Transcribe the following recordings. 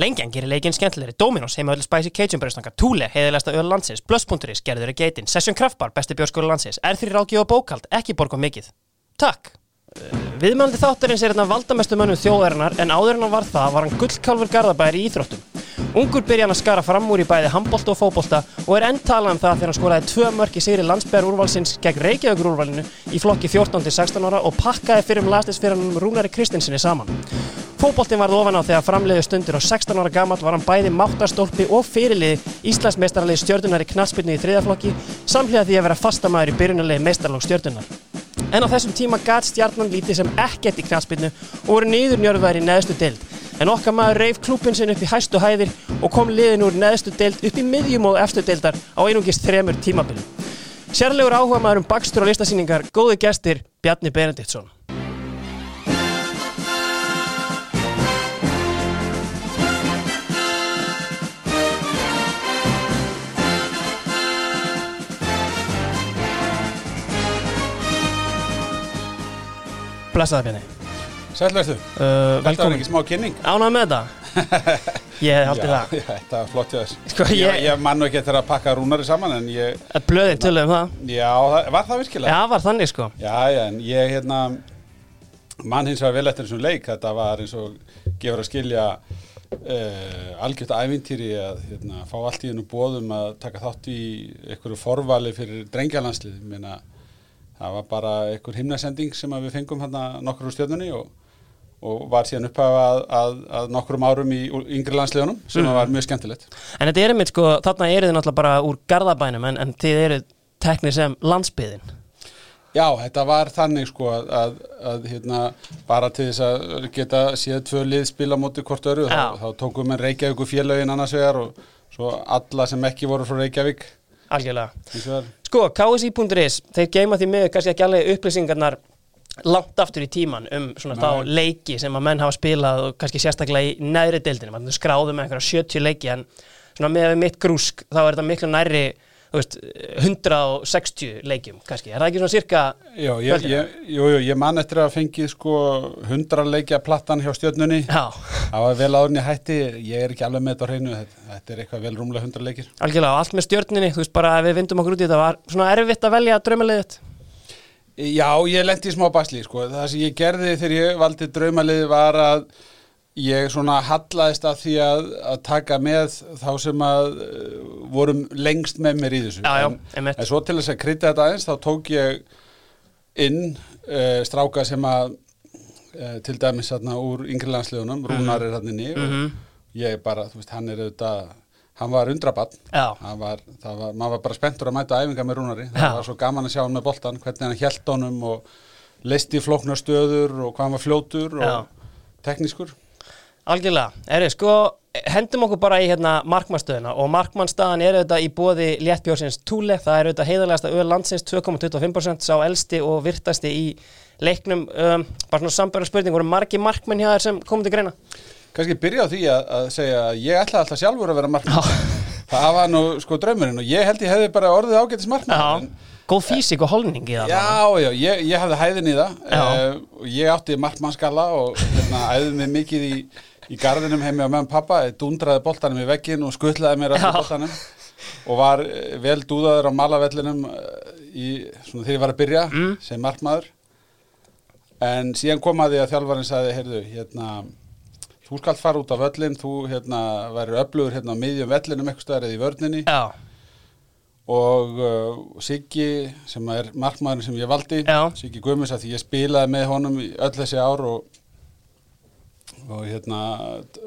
Lengjan gerir leikinn skemmtilegri, Dominos heima öll Spicy Cajun bröðstanga, Thule heiðilegsta öll landsins, Blöss.is, gerður er geitin, Session Kraftbar, besti björskóla landsins, R3 ráðgjöf og bókald, ekki borga mikið. Takk! Viðmjöldi þáttarins er hérna valdamestu mönnum þjóðarinnar en áður en hann var það var hann gullkálfur garðabæri í Íþróttum. Ungur byrja hann að skara fram úr í bæði handbólta og fótbólta og er enn talað um það þegar hann skoraði tvö mörk í sigri landsbæðar úrvalsins gegn Reykjavíkur úrvalinu í flokki 14-16 ára og pakkaði fyrir um lastisfyrirnum Rúnari Kristinsinni saman. Fótbóltin varð ofan á þegar framleiðu stundir og 16 ára gammal var hann bæði máttarstólpi og fyrirliði Íslandsmeistaralegi stjörnunar í knatsbyrnu í þriðaflokki samhliða því að vera fastamæður í byrjunarlegi meistarlók stjörnunar. En á þessum tíma gat stjarnan lítið sem ekkert í knatsbyrnu og voru niður njörðværi neðstu deild. En okkar maður reif klúpin sinn upp í hæstu hæðir og kom liðin úr neðstu deild upp í miðjum og efstu deildar á einungist þremur tímabilið. Sérlegur áhuga maður um bakstur og listasýningar, góði gestir, Bjarni Benediktsson. Blessaði Bjarni. Sælverðu, Uh, þetta var ekki smá kynning Ánað með þetta? Ég haldi Já, það. já, Þetta var flott hjá þess Sko, Ég, ég- ég man nú ekki eftir að pakka rúnari saman En ég, Blöðin töluðum um það. já, það, var það virkilega? Já, var þannig sko. Já, já, en ég hérna mann hins vegar vel eftir þessum leik Þetta var eins og gefur að skilja uh, algjört ævintýri að hérna, fá allt í hennu bóðum að taka þátt í einhverju forvali fyrir drengjalandslið Meina, það var bara einhver himnasending sem við fengum hérna nokkur úr stjörnunni og, og var síðan upphafa að, að, að nokkrum árum í yngri landsliðunum sem mm. var mjög skemmtilegt En þetta er einmitt sko, þarna eru þið náttúrulega bara úr garðabænum en, en þið eru teknir sem landsbyðin. Já, þetta var þannig sko að, að, að hérna, bara til þess að geta séð tvö lið spila móti hvort öru, þá, þá tókum við Reykjavík félögin annars vegar og svo alla sem ekki voru frá Reykjavík Algjörlega. Sko, KSI.is, þeir geima því með kannski ekki alveg upplýsingarnar langt aftur í tíman um svona þá leiki sem að menn hafa spilað og kannski sérstaklega í neðri deildinu. Man skráðu með einhverja 70 leiki en svona með mitt grúsk þá er þetta miklu nærri þú veist, 160 leikjum kannski. Er það ekki svona cirka Já, ég, ég, jú, jú, ég man eftir að fengið sko 100 leikja plattan hjá stjörnunni. Já, það var vel áðurinn ég hætti. Ég er ekki alveg með þetta á hreinu. Þetta, þetta er eitthvað vel rúmlega 100 leikir. Algjörlega, allt með stjörninni, þú veist bara ef við vindum okkur út í þetta var svona erfitt að velja draumaliðið Já, ég lendi í smá basli sko. það sem ég gerði þegar ég valdi draumalið var að ég svona hallaðist að því að, að taka með þá sem að uh, vorum lengst með mér í þessu Já, já, en, einmitt. en svo til þess að krytta þetta aðeins þá tók ég inn uh, stráka sem að uh, til dæmis þarna úr yngri landsliðunum Rúnar er hann inni Mhm. og ég bara, þú veist, hann er auðvitað hann var undrabann Já, maður var bara spenntur að mæta æfinga með Rúnari, Já. það var svo gaman að sjá hann með boltan, hvernig hann hjælt honum og leisti flóknar stöður og hvað hann var fljótur og Já. teknískur. algjörlega, er sko hendum okkur bara í hérna markmannstöðuna og markmannsstaðan er auðvitað í bóði léttbjórsins Túle, það er auðvitað heiðarlegasta öll landsins 2,25% sá elsti og virtasti í leiknum um, bara svona sambæra spurning, voru margi markmenn hjá þér sem komið til greina? Kannski byrja á því að, að segja að ég ætlaði alltaf sjálfur að vera markmann. Það var nú sko draumurinn og ég held ég hefði bara orðið ágætis markmann. Góð físík og holning í það Já, já, ég, ég hafði hæðin í það uh, og ég átti markmannskalla og hérna, æði mig mikið í, í garðinum heimi á meðan pappa, dundraði boltanum í veggin og skuttlaði mér alltaf boltanum og var eh, vel dúðaður á malavellinum eh, í, svona þegar ég var að byrja Mm. sem markmaður en síðan kom að því að þjálfarinn sagði, heyrðu, hérna þú skalt fara út af völlin, þú hérna væri öflugur hérna á miðjum vellinum eitthvað eða í vörninni. Já, og uh, Siggi sem er markmaðurinn sem ég valdi Já. Siggi Guðmus að því ég spilaði með honum í öll þessi ár og, og hérna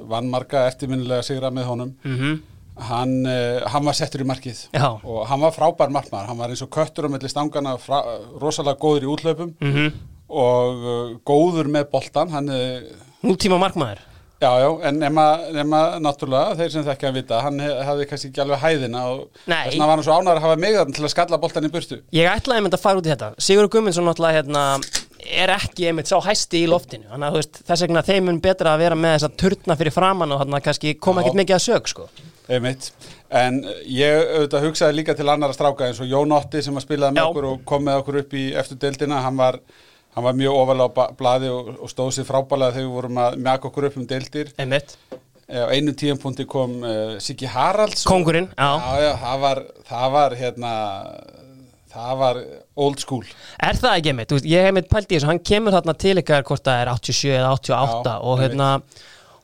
vann marga eftirminnilega sigra með honum. Mhm, hann, uh, hann var settur í markið. Já. og hann var frábær markmaður. Hann var eins og köttur á milli stangana frá, rosalega góður í útlaupum mhm. Og uh, góður með boltan hann uh, Nútíma markmaður Já, já, en nema, nema náttúrulega, þeir sem þekkja að vita, hann hef- hafði kannski ekki alveg hæðina og þess vegna var hann svo ánæður að hafa mig þarna til að skalla boltan í burtu. Ég ætlaði einmitt að fara út í þetta Sigur Guðmundsson náttúrulega hérna, er ekki einmitt sá hæsti í loftinu Þannig að veist, þess vegna þeim mun betra að vera með þessa turna fyrir framann og þannig að kannski koma Já. ekkert mikið að sög sko. Einmitt. En ég auðvitað hugsaði líka til annara stráka eins og Jón Otti sem að spilaði með okkur og kom með okkur upp í eftir deildina, hann var, hann var mjög ofalega á blaði og, og stóð sér frábælega þegar við vorum að mjaka okkur upp um deildir. Einmitt á einu tíumpunkti kom uh, Siggi Haralds Kongurinn, já. já, já, það var, það var hérna það var old school Er það ekki mitt? Veist, ég hef mitt pælt í þessu, hann kemur þarna til ykkar hvort það er 87 eða 88 Já, og hérna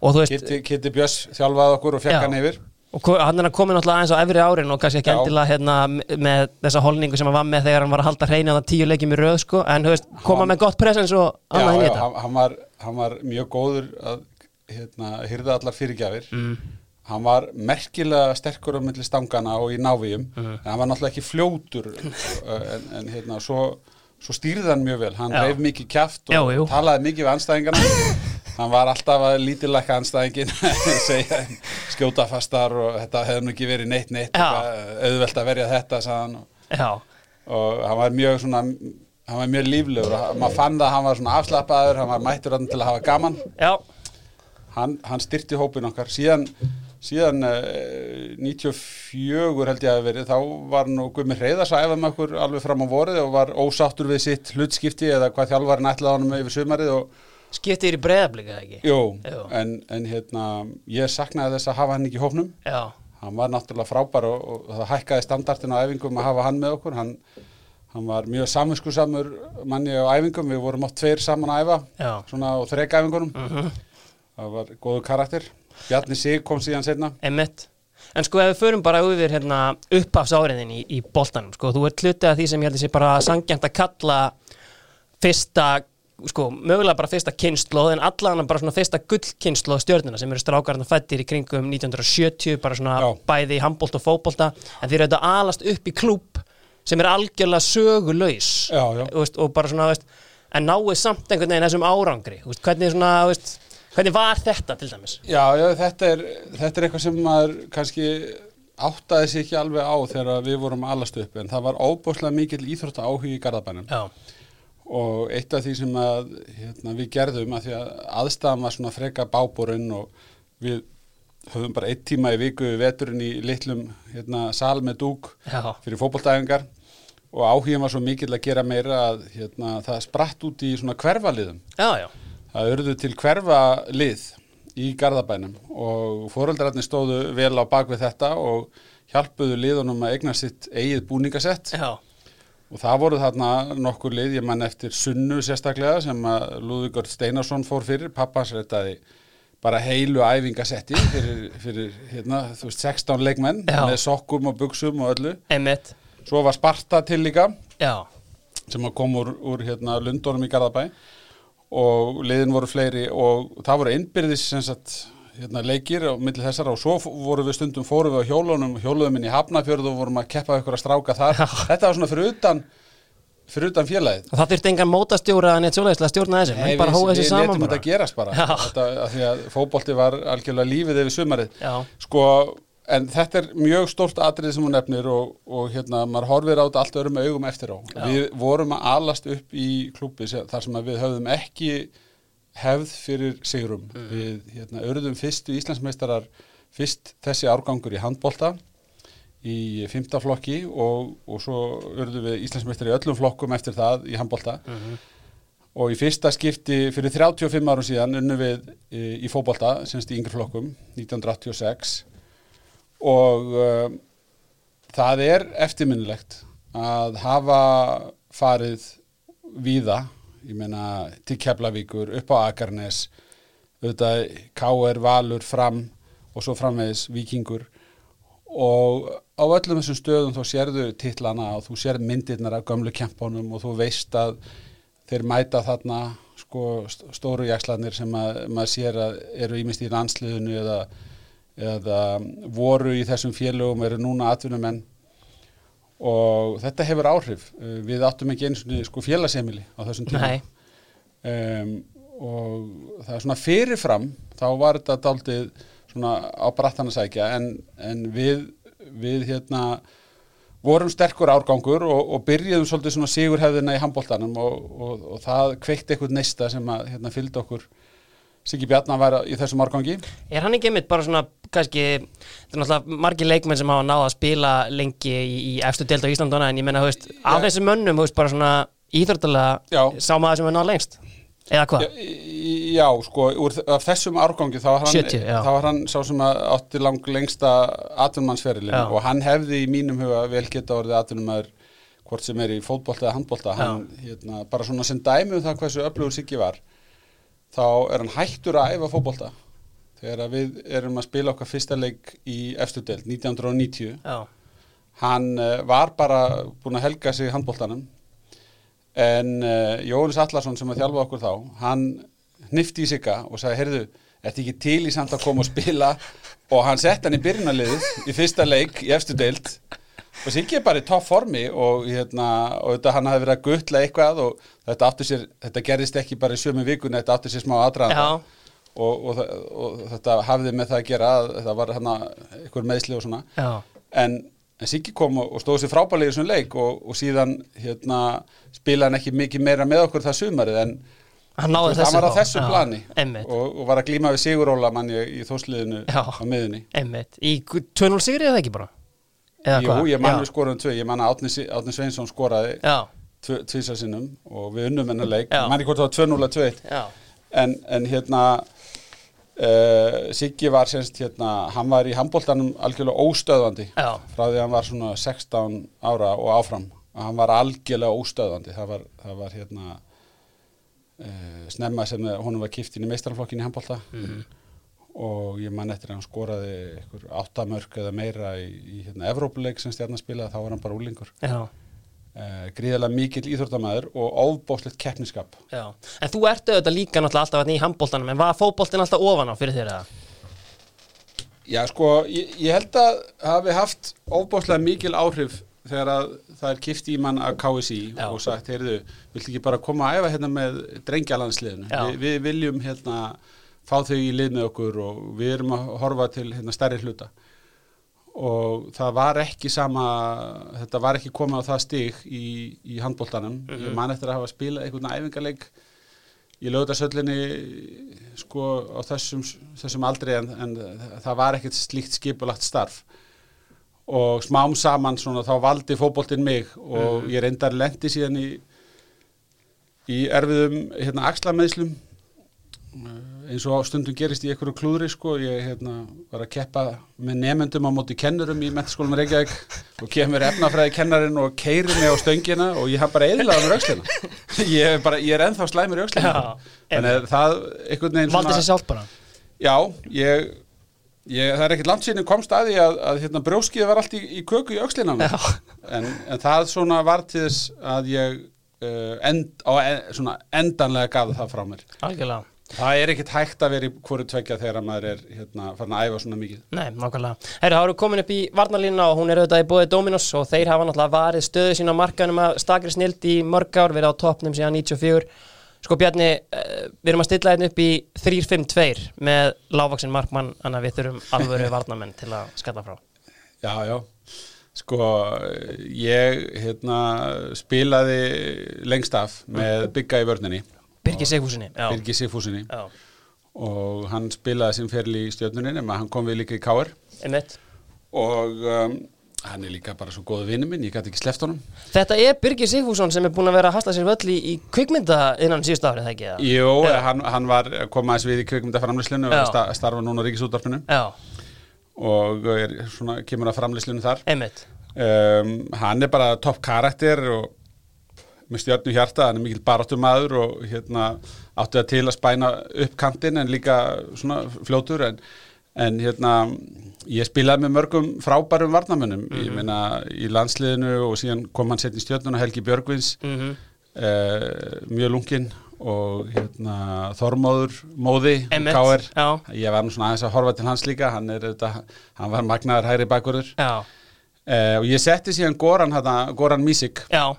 Kitty, Björns þjálfaði okkur og fekk hann yfir og hann er að koma náttúrulega aðeins á efri árin og kannski ekki Já. endilega hérna með þessa holningu sem hann var með þegar hann var að halda hreina á tíu leikjum í röð sko, en veist, koma Hann- með gott presens og já, annað inn í já, þetta hann, hann, var, hann var mjög góður að hérna, hyrða allar fyrirgjafir mm. hann var merkilega sterkur á milli stangana og í návíum Mhm. en hann var náttúrulega ekki fljótur en, en hérna, svo, svo stýrði hann mjög vel hann Já. reyf mikið kjaft og Já, jú. talaði mikið við anstæðingana hann var alltaf að lítilækka anstæðingin segja skjóta fastar og þetta hefði nú ekki verið neitt neitt eitthvað, auðvelt að verja þetta hann. Og, og hann var mjög svona hann var mjög líflegur og maður fann það að hann var svona afslappaður, hann var mættur til að hafa gaman. Já, hann, hann styrti hópin okkar. Síðan, síðan uh, 94 held ég að verið þá var nú Gumi Hreiðars að æfa með okkur alveg fram á vorið og var ósáttur við sitt hlutskipti eða hvað þjálfarinn ætlaði honum yfir sumarið og skiptir í breyðablika ekki? Jú, Jú. En, en hérna ég saknaði þess að hafa hann ekki Já, hann var náttúrulega frábær og, og það hækkaði standartin á æfingum að hafa hann með okkur. Hann, hann var mjög saminskusamur manni á æfingum, við vorum oft tveir saman að æfa já, svona á þreka æfingunum mhm. Það var góður karakter. Bjarni Sig kom síðan setna Emmett En sko ef við förum bara yfir hérna, upphafsáriðin í, í boltanum sko, þú ert hlutið af því sem ég held að sé bara sangjant að kalla fyrsta, sko, mögulega bara fyrsta kynnslóð en allan bara svona fyrsta gullkynnslóð stjörnuna sem eru strákarna fættir í kringum 1970 bara svona Já. bæði í handbolt og fótbolta en þeir eru þetta alast upp í klúb sem er algjörlega sögulaus Já, já. Veist, og bara svona, veist, en náið samt einhvern veginn þessum árangri veist, hvernig svona, hvernig var þetta til dæmis? Já, já, þetta er, þetta er eitthvað sem maður kannski áttaði sig ekki alveg á þegar við vorum alast upp en það var óbúslega mikill íþrótta áhugi í Garðabænum Já, og eitt af því sem að, hérna, við gerðum að því að aðstæðan var svona freka báborinn og við höfum bara eitt tíma í viku við veturinn í litlum hérna, sal með dúk já, fyrir fótboltæfingar og áhugin var svo mikill að gera meira að hérna, það spratt út í svona hverfaliðum. Já, já. Það urðu til hverfa lið í Garðabænum og foreldrarnir stóðu vel á bakvið þetta og hjálpuðu liðunum að eigna sitt eigið búningasett Já, og það voru þarna nokkur lið, ég mann eftir Sunnu sérstaklega sem að Lúðvíkord Steinarsson fór fyrir, pappans rettaði bara heilu æfingasetti fyrir, fyrir hérna, þú veist, 16 leikmenn Já. með sokkum og buksum og öllu. Emmett Svo var Sparta til líka Já, sem kom úr, úr hérna, Lundunum í Garðabæ og liðin voru fleiri og það voru innbyrðis sem sagt, hérna, leikir á milli þessara og svo f- voru við stundum fórum við á hjólunum, hjóluðum inn í Hafnafjörðu og vorum að keppa ykkur að stráka þar. Þetta var svona fyrir utan fyrir utan félagið. Og það þurfti engan mótastjóra en eitt svoleiðislega að stjórna þessu, menn bara hóða þessu við saman letum bara. þetta gerast bara. Þetta, að því að fótbolti var algjörlega lífið yfir sumarið. Sko, en þetta er mjög stórt atrið sem hún nefnir og, og hérna, maður horfir á þetta allt öðrum augum eftir á. Já. við vorum að alast upp í sem- þar sem að við höfðum ekki hefð fyrir sigrum Mm. við hérna, örðum fyrstu Íslandsmeistarar fyrst þessi árgangur í handbolta í fymta flokki og, og svo urðum við Íslandsmeistar í öllum flokkum eftir það í handbolta Mhm. og í fyrsta skipti fyrir 35 árum síðan unnum við í, í fótbolta, semst í yngri flokkum 1986 og uh, það er eftirminnilegt að hafa farið víða, ég meina til Keflavíkur, upp á Akarnes auðvitað K.R. Valur fram og svo framvegis Víkingur og á öllum þessum stöðum þá sérðu titlana og þú sérð myndirnar af gömlu kempunum og þú veist að þeir mæta þarna sko, st- stóru jakslarnir sem að, maður sér að eru ímest í landsliðinu eða, eða voru í þessum félögum eru núna atvinnumenn og þetta hefur áhrif. Uh, við áttum ekki eins og sko félagsemili á þessum tíma. Um, og það er svona fyrirfram þá var þetta daldið svona á brattan að sækja en, en við, við hérna vorum sterkur árgangur og, og byrjuðum svolítið svona sigurhefðina í handbóltanum og, og, og það kveikt eitthvað neista sem að hérna, fylgdi okkur Siggi Bjarnar var í þessum árgangi? Er hann ekki einmitt bara svona kannski, þetta er náttúrulega margir leikmenn sem hafa náða að spila lengi í, í efstu deild á Íslandona en ég menna, þú veist, af þessum mönnum, veist, bara svona íþjórnulega sá maður sem er náða lengst Eða hvað? Já, í- já, sko, úr, af þessum árgangi þá var hann, 70, já. þá var hann sá sem að átti lang lengsta atvinnumannsferilin og hann hefði í mínum huga vel geta orðið atvinnumæður hvort sem er í fótbolta eða handbolta. Hann, hérna, bara svona sem dæmi um það hversu öflugur Siggi var þá er hann hættur að æfa fótbolta. Þegar við erum að spila okkar fyrsta leik í efstu deild 1990 Já, hann uh, var bara búinn að helga sig handbóltanum en uh, Jóhannes Allarsson sem að þjálfa okkur þá hann hnifti í sigga og sagði heyrðu, þetta ekki til í samt að koma og spila? Og hann sett hann í byrjunarliðið í fyrsta leik í efstu deild og Siggi er bara í topp formi og, hérna, og þetta hann hafi verið að guttla eitthvað og þetta, sér, þetta gerðist ekki bara í sömu vikuna, þetta átti sér smá aðdraðanda Já. og, og, og þetta hafði með það að gera að þetta var hann eitthvað meðsli og svona. Já, en, en Siggi kom og, og stóð sér frábælega í þessum leik og, og síðan hérna, spilaði hann ekki mikið meira með okkur það sumarið en hann hann var á þessu plani og, og var að glíma við Siguróla mann í, í þósliðinu á miðunni Í 2-0 sigri eða ekki bara? Jú, ég mann Já. við skoraðum tvö, ég mann að Átni, Átni Sveinsson skoraði tvísa sinnum og við unnum hennar leik, Já. mann ekki hvort það var 2-0 að 2-1 já, en, en hérna uh, Siggi var semst hérna, hann var í handbóltanum algjörlega óstöðvandi já, frá því að hann var svona 16 ára og áfram. Að hann var algjörlega óstöðandi það var, það var hérna uh, snemma sem honum var kift inn í meistarflokkin í handbólta og ég man eftir að hann skoraði einhver áttamörk eða meira í, í hérna, Evrópuleik sem stjarnar spilaði, þá var hann bara úlingur uh, gríðarlega mikill íþróttamæður og ofbóðslegt keppniskap já En þú ertu auðvitað líka náttúrulega alltaf í handbóltanum En var fótboltin alltaf ofan á fyrir þér eða? Já, sko, ég, ég held að hafi haft ofbóðslega mikil áhrif þegar að það er kift í mann að KSI Já. og sagt, heyrðu, viltu ekki bara koma að æfa hérna með drengjalandsliðinu? Vi, við viljum hérna fá þau í lið með okkur og við erum að horfa til hérna stærri hluta. Og það var ekki sama, þetta var ekki komið á það stig í, í handbóltanum. Ég man eftir að hafa spilað einhvern æfingarleik í lögðarsöllinni sko á þessum, þessum aldri en, en það var ekkert slíkt skipulagt starf. Og smám saman svona þá valdi fótboltinn mig og ég reyndar lendi síðan í í erfiðum hérna axlameðslum eins og stundum gerist í einhverju klúðri sko, ég hérna, var að keppa með nefendum á móti kennurum í mentaskólum Reykjavík og kemur efnafræði kennarin og keiri mig á stöngina og ég haf bara eðlaði mér aukslina ég, ég er ennþá slæmur í aukslina þannig að það einhvern veginn Valdi sér sjálf bara. Já, ég, ég það er ekkert langt síðan komst að því að, að hérna, brjóskið var allt í, í köku í aukslina en, en það svona var til þess að ég uh, end, á en, svona endanlega gaf það frá mér. Algjörlega Það er ekkert hægt að vera í hverju tvekja þegar maður er hérna, farin að æfa svona mikið. Nei, nákvæmlega. Herru, þá erum við komin upp í varnarlínuna og hún er auðvitað í bóði Dominos og þeir hafa náttúrulega varið stöðu sín á markanum að stakri snild í mörg ár, verið á toppnum síðan 94. Sko Bjarni, eh, við erum að stilla hérna upp í 3-5-2 með lágvaksin markmann, þannig að við þurfum alvöru varnarmenn til að skalla frá. Já, já. Sko, ég hérna, spilaði lengst af með bygga í vörninni, Birgir Sigfúsinni. Já. Birgi Sigfúsinni, og hann spilaði sem ferli í stjörnunin, en hann kom við líka í Káar og um, hann er líka bara svo góðu vinnu minn, ég gæti ekki sleppt honum. Þetta er Birgir Sigfússon sem er búin að vera að hasla sér völl í, í kvikmynda innan síðust árið, það ekki? Jú, Já. hann, hann var komaðis við í kvikmyndaframlýslinu og sta, starfa núna á ríkisútdarpinu Já, og er svona, kemur að framlýslinu þar. um, hann er bara topp karakter og með stjörnu hjarta, hann er mikil baráttu maður og hérna áttu það til að spæna upp kantinn en líka svona fljótur en, en hérna ég spilaði með mörgum frábærum varnamönnum, ég meina í landsliðinu og síðan kom hann sett í stjörnuna Helgi Björgvins Mm uh, mjög lungin og hérna Þormóður Móði já. ég var nú svona aðeins að horfa til hans líka, hann er þetta, hann var magnaður hægri bakurður Uh, og ég setti síðan Goran, hana, Goran Mísik já,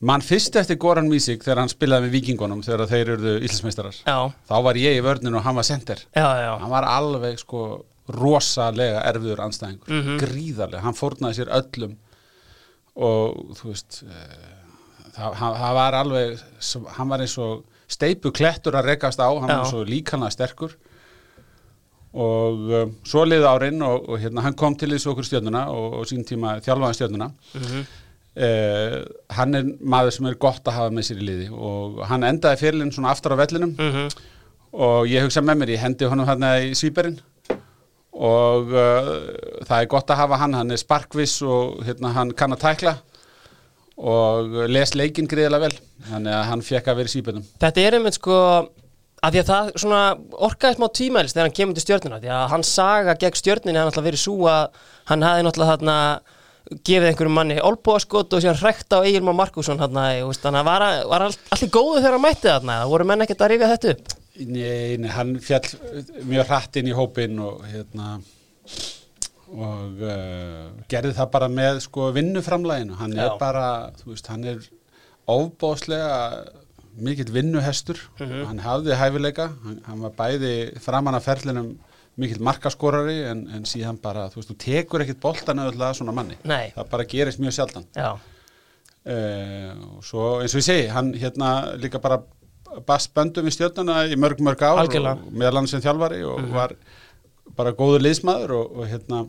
mann fyrst eftir Goran Mísik þegar hann spilaði með vikingunum þegar þeir eruðu íslensmeistarar þá var ég í vörninu og hann var sender já, já. hann var alveg sko rosalega erfiður anstæðingur Mhm. gríðarlega, hann fórnaði sér öllum. Og þú veist uh, það, hann, það var alveg hann var eins og steipu klettur að rekast á, hann Já. var svo líkanlega sterkur. Og um, svo liði árin og, og hérna, hann kom til þessu okkur stjörnuna og, og sín tíma þjálfaðan stjörnuna. Mhm. Uh, hann er maður sem er gott að hafa með sér í liði og hann endaði fyrirlinn svona aftur á vellinum. Mm og ég hugsa með mér, ég hendi honum hann í svíberinn og uh, það er gott að hafa hann, hann er sparkviss og hérna, hann kann að tækla og les leikinn greiðilega vel. Þannig að hann fekk að vera í svíbernum Þetta er einmitt sko að því að það svona orkaði smá tímælis þegar hann kemur til stjörnuna því að hann saga gegn stjörnunni hann alltaf verið svo að hann hafði náttúrulega þarna gefið einhverjum manni olbúaskot og síðan hrækt á Egil Már Markusson hann þannig að var, var all, allir góðu þegar hann mætti þarna? Voru menn ekkert að rifja þetta upp? Nei, nei, hann fjall mjög hratt inn í hópin og hérna og uh, gerði það bara með sko vinnuframlæginu, hann Já. er bara þú veist, hann er ofbóðslega mikill vinnuhestur. Mhm. hann hafði hæfileika. Hann, hann var bæði framan af ferlinum mikill markaskorari en, en síðan bara, þú veist, þú tekur ekkit boltan auðvitað svona manni, Nei, það bara gerist mjög sjaldan. Já, Uh, og svo eins og ég segi, hann hérna líka bara bast böndum í stjórnuna í mörg mörg ár Algjörlega. og meðal hann sem þjálfari og var bara góður liðsmaður og, og hérna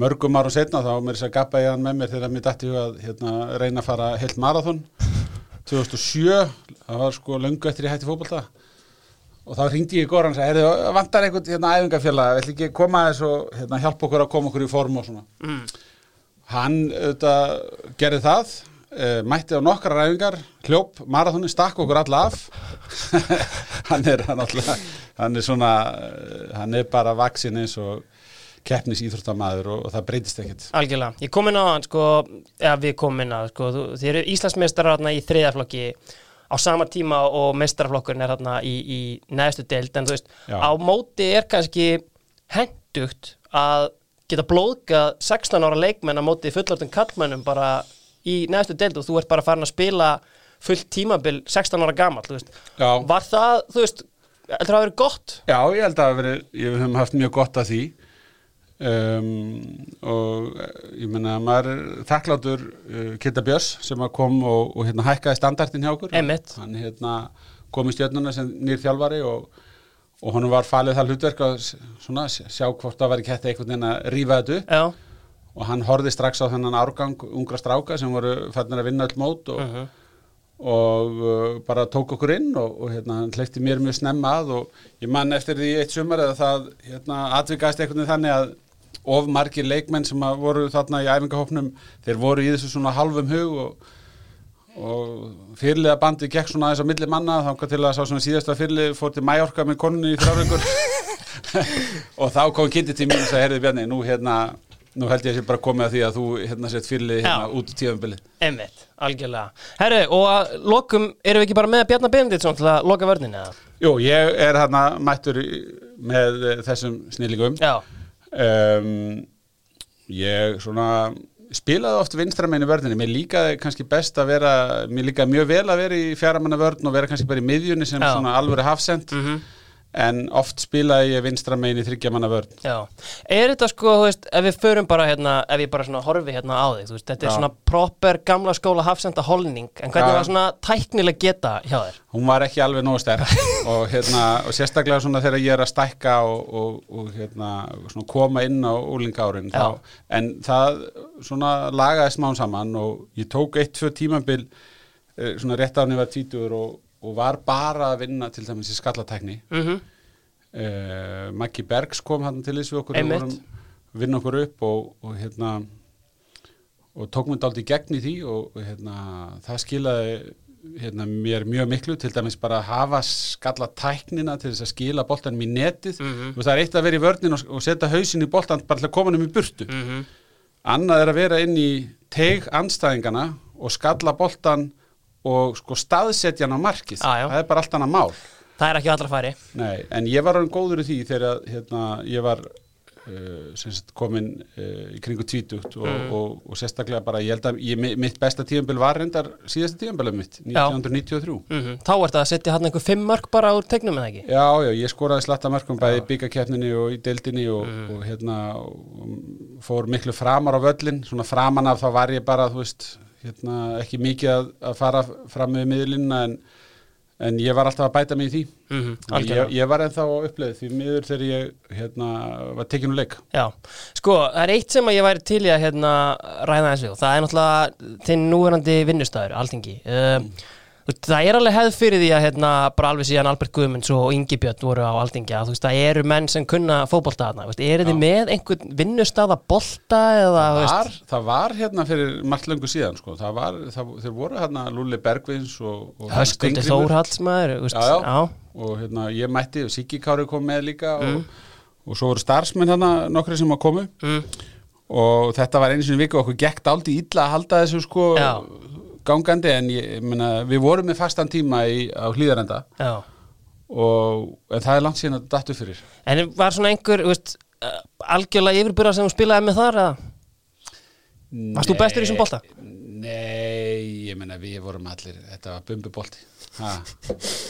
mörgum árum setna þá mér þess að gappa ég hann með mér þegar mér dætti að hérna, reyna að fara heilt marathon. 2007 það var sko löngu eftir ég hætti fótbolta og þá ringdi ég í góran og sagði, "Heyrðu, vantar einhvern hérna æfingafélag, ætli ekki koma þess og hérna, hjálpa okkur að koma okkur í form og svona mm. Hann auðvitað gerði það, uh, mætti á nokkra ræfingar, hljóp, marathoni, stakk okkur alla af. hann er alltaf, hann er svona, uh, hann er bara vaksin eins og keppnis íþróttamæður og, og það breytist ekkert. algjörlega Ég kom inn á hann sko, eða við komum inn á það, sko, þið eru Íslandsmeistarar í þriðaflokki á sama tíma og meistaraflokkurinn er þarna í, í neðstu deild en þú veist, Já. á móti er kannski hendugt að geta blóðgað 16 ára leikmenn á móti fullortum kallmennum bara í neðstu deild og þú ert bara farin að spila fullt tímabil 16 ára gamall, þú veist Já. Var það, þú veist, heldur það að vera gott? Já, ég held að veri, ég við höfum haft mjög gott að því um, og eh, ég menna maður er þakklátur uh, Kitta Björns sem kom og, og hérna hækkaði standartin hjá okkur Einmitt. hann hérna kom í stjörnuna sem nýr þjálfari og, og honum var falið það hlutverk að svona, sj- sjá hvort það væri kætti einhvern veginn að rífa þetta upp Já, og hann horfði strax á þennan árgang ungra stráka sem voru fannir að vinna öll mót og, Mhm. og uh, bara tók okkur inn og, og hérna, hann hleypti mér mjög snemma að og ég man eftir því eitt sumar að það hérna, atvikaðist veginn þannig að of margir leikmenn sem voru þarna í æfingahópnum þeir voru í þessu svona halvum hug og, og fyrirlega bandi gekk svona aðeins á milli manna þá til að sá svona síðasta fyrirlið fór til Mæorka með konunni í þrjáringur og þá kom kynnti til mín og sagði, heyrðu Bjarni, nú hérna nú held ég að sé bara komið að því að þú hérna sett fyrirlið hérna Já. út tíðanbilið Einmitt, algjörlega. Herru, og að lokum, erum við ekki bara með Bjarnar Benediktsson til að loka vörninni eða? Jú, ég er hérna mættur með þessum snillingum Já, um, ég svona spilaði oft vinstra meinu vörðinni mér líkaði kannski best að vera mér líkaði mjög vel að vera í fjaramanna vörðin og vera kannski bara í miðjunni sem Já. svona alvöru hafsend mhm, en oft spilaði ég vinstra meinu þryggjamanna vörðin já. Er þetta sko, þú veist, ef við förum bara hérna, ef ég bara svona horfi hérna á þig, veist, þetta er Já. svona proper gamla skóla hafsenda holning, en hvernig Já. var svona tæknileg geta hjá þér? hún var ekki alveg nógu sterk og, hérna, og sérstaklega svona þegar ég er að stækka og, og, og hérna, svona koma inn á úlingárin en það svona lagaði smán saman og ég tók eitt, tvö tímabil eh, svona rétt án ég var tvítur og, og var bara að vinna til dæmis í skallatækni Mm uh, Maggi Bergs kom hann til þess við okkur vinna okkur upp og, og hérna og tók mér í gegn í því og, hérna, það skilaði hérna, mér mjög miklu til dæmis bara að hafa skalla tæknina til þess að skila boltanum í netið. Þú veist, það er eitt að vera í vörnin og, og setja hausin í boltan bara til að koma hann í burtu. -hmm. annað er að vera inn í teig anstæðingana og skalla boltan og sko staðsetja hann á markið já. það er bara allt annað mál Það er ekki allra færi. Nei, en ég var hann góður í því þegar hérna, ég var uh, komin uh, í kringu tvítugt og, Mm. og, og sérstaklega bara, ég held að ég, mi- mitt besta tíðanbíl var reyndar síðasta tíðanbílum mitt, Já. 1993 Mm Þá ert að setja hann einhver fimm mörg bara úr tegnum eða ekki? Já, já, ég skoraði slatta mörgum bæði í byggakeppninni og í deildinni og, Mm. og hérna og fór miklu framar á völlin svona framan af þá var ég bara, þú veist hérna, ekki mikið að, að fara fram með miðlunna en, en ég var alltaf að bæta mig í því. Mhm, ég, algjörlega. ég var ennþá uppleið því miður þegar ég hérna, var tekinu leik. Já, sko, það er eitt sem ég væri til í að hérna, ræða eins og það er náttúrulega þinn núverandi vinnustæður, alþingi uh, Það er alveg hefð fyrir því að hérna, bara alveg síðan Albert Guðmunds og Ingi Björn voru á alþingi að þú veist, það eru menn sem kunna fótbolta þarna, veist, eru þið með einhvern vinnustæða bolta eða, þú veist, var, það var hérna fyrir margt löngu síðan sko. það var, það, þeir voru hérna Lúli Bergvins og, og Höskuldi. Þórhaldsmaður, þú veist, já, já. já, og hérna, ég mætti Siggi Kári kom með líka Mm. og, og svo voru starfsmenn hérna nokkri sem að komu mm, og þetta var einu sinni viku og okkur gekk dálítið illa að halda þessu sko. Gangandi en ég, ég meina, við vorum með fastan tíma í, á hlýðarenda og það er langt síðan að dattu fyrir. En var svona einhver, veist, uh, algjörlega yfirbyrða sem spilaði með þar? Varst þú bestur í þessum bolta? Nei, ég meina við vorum allir, þetta var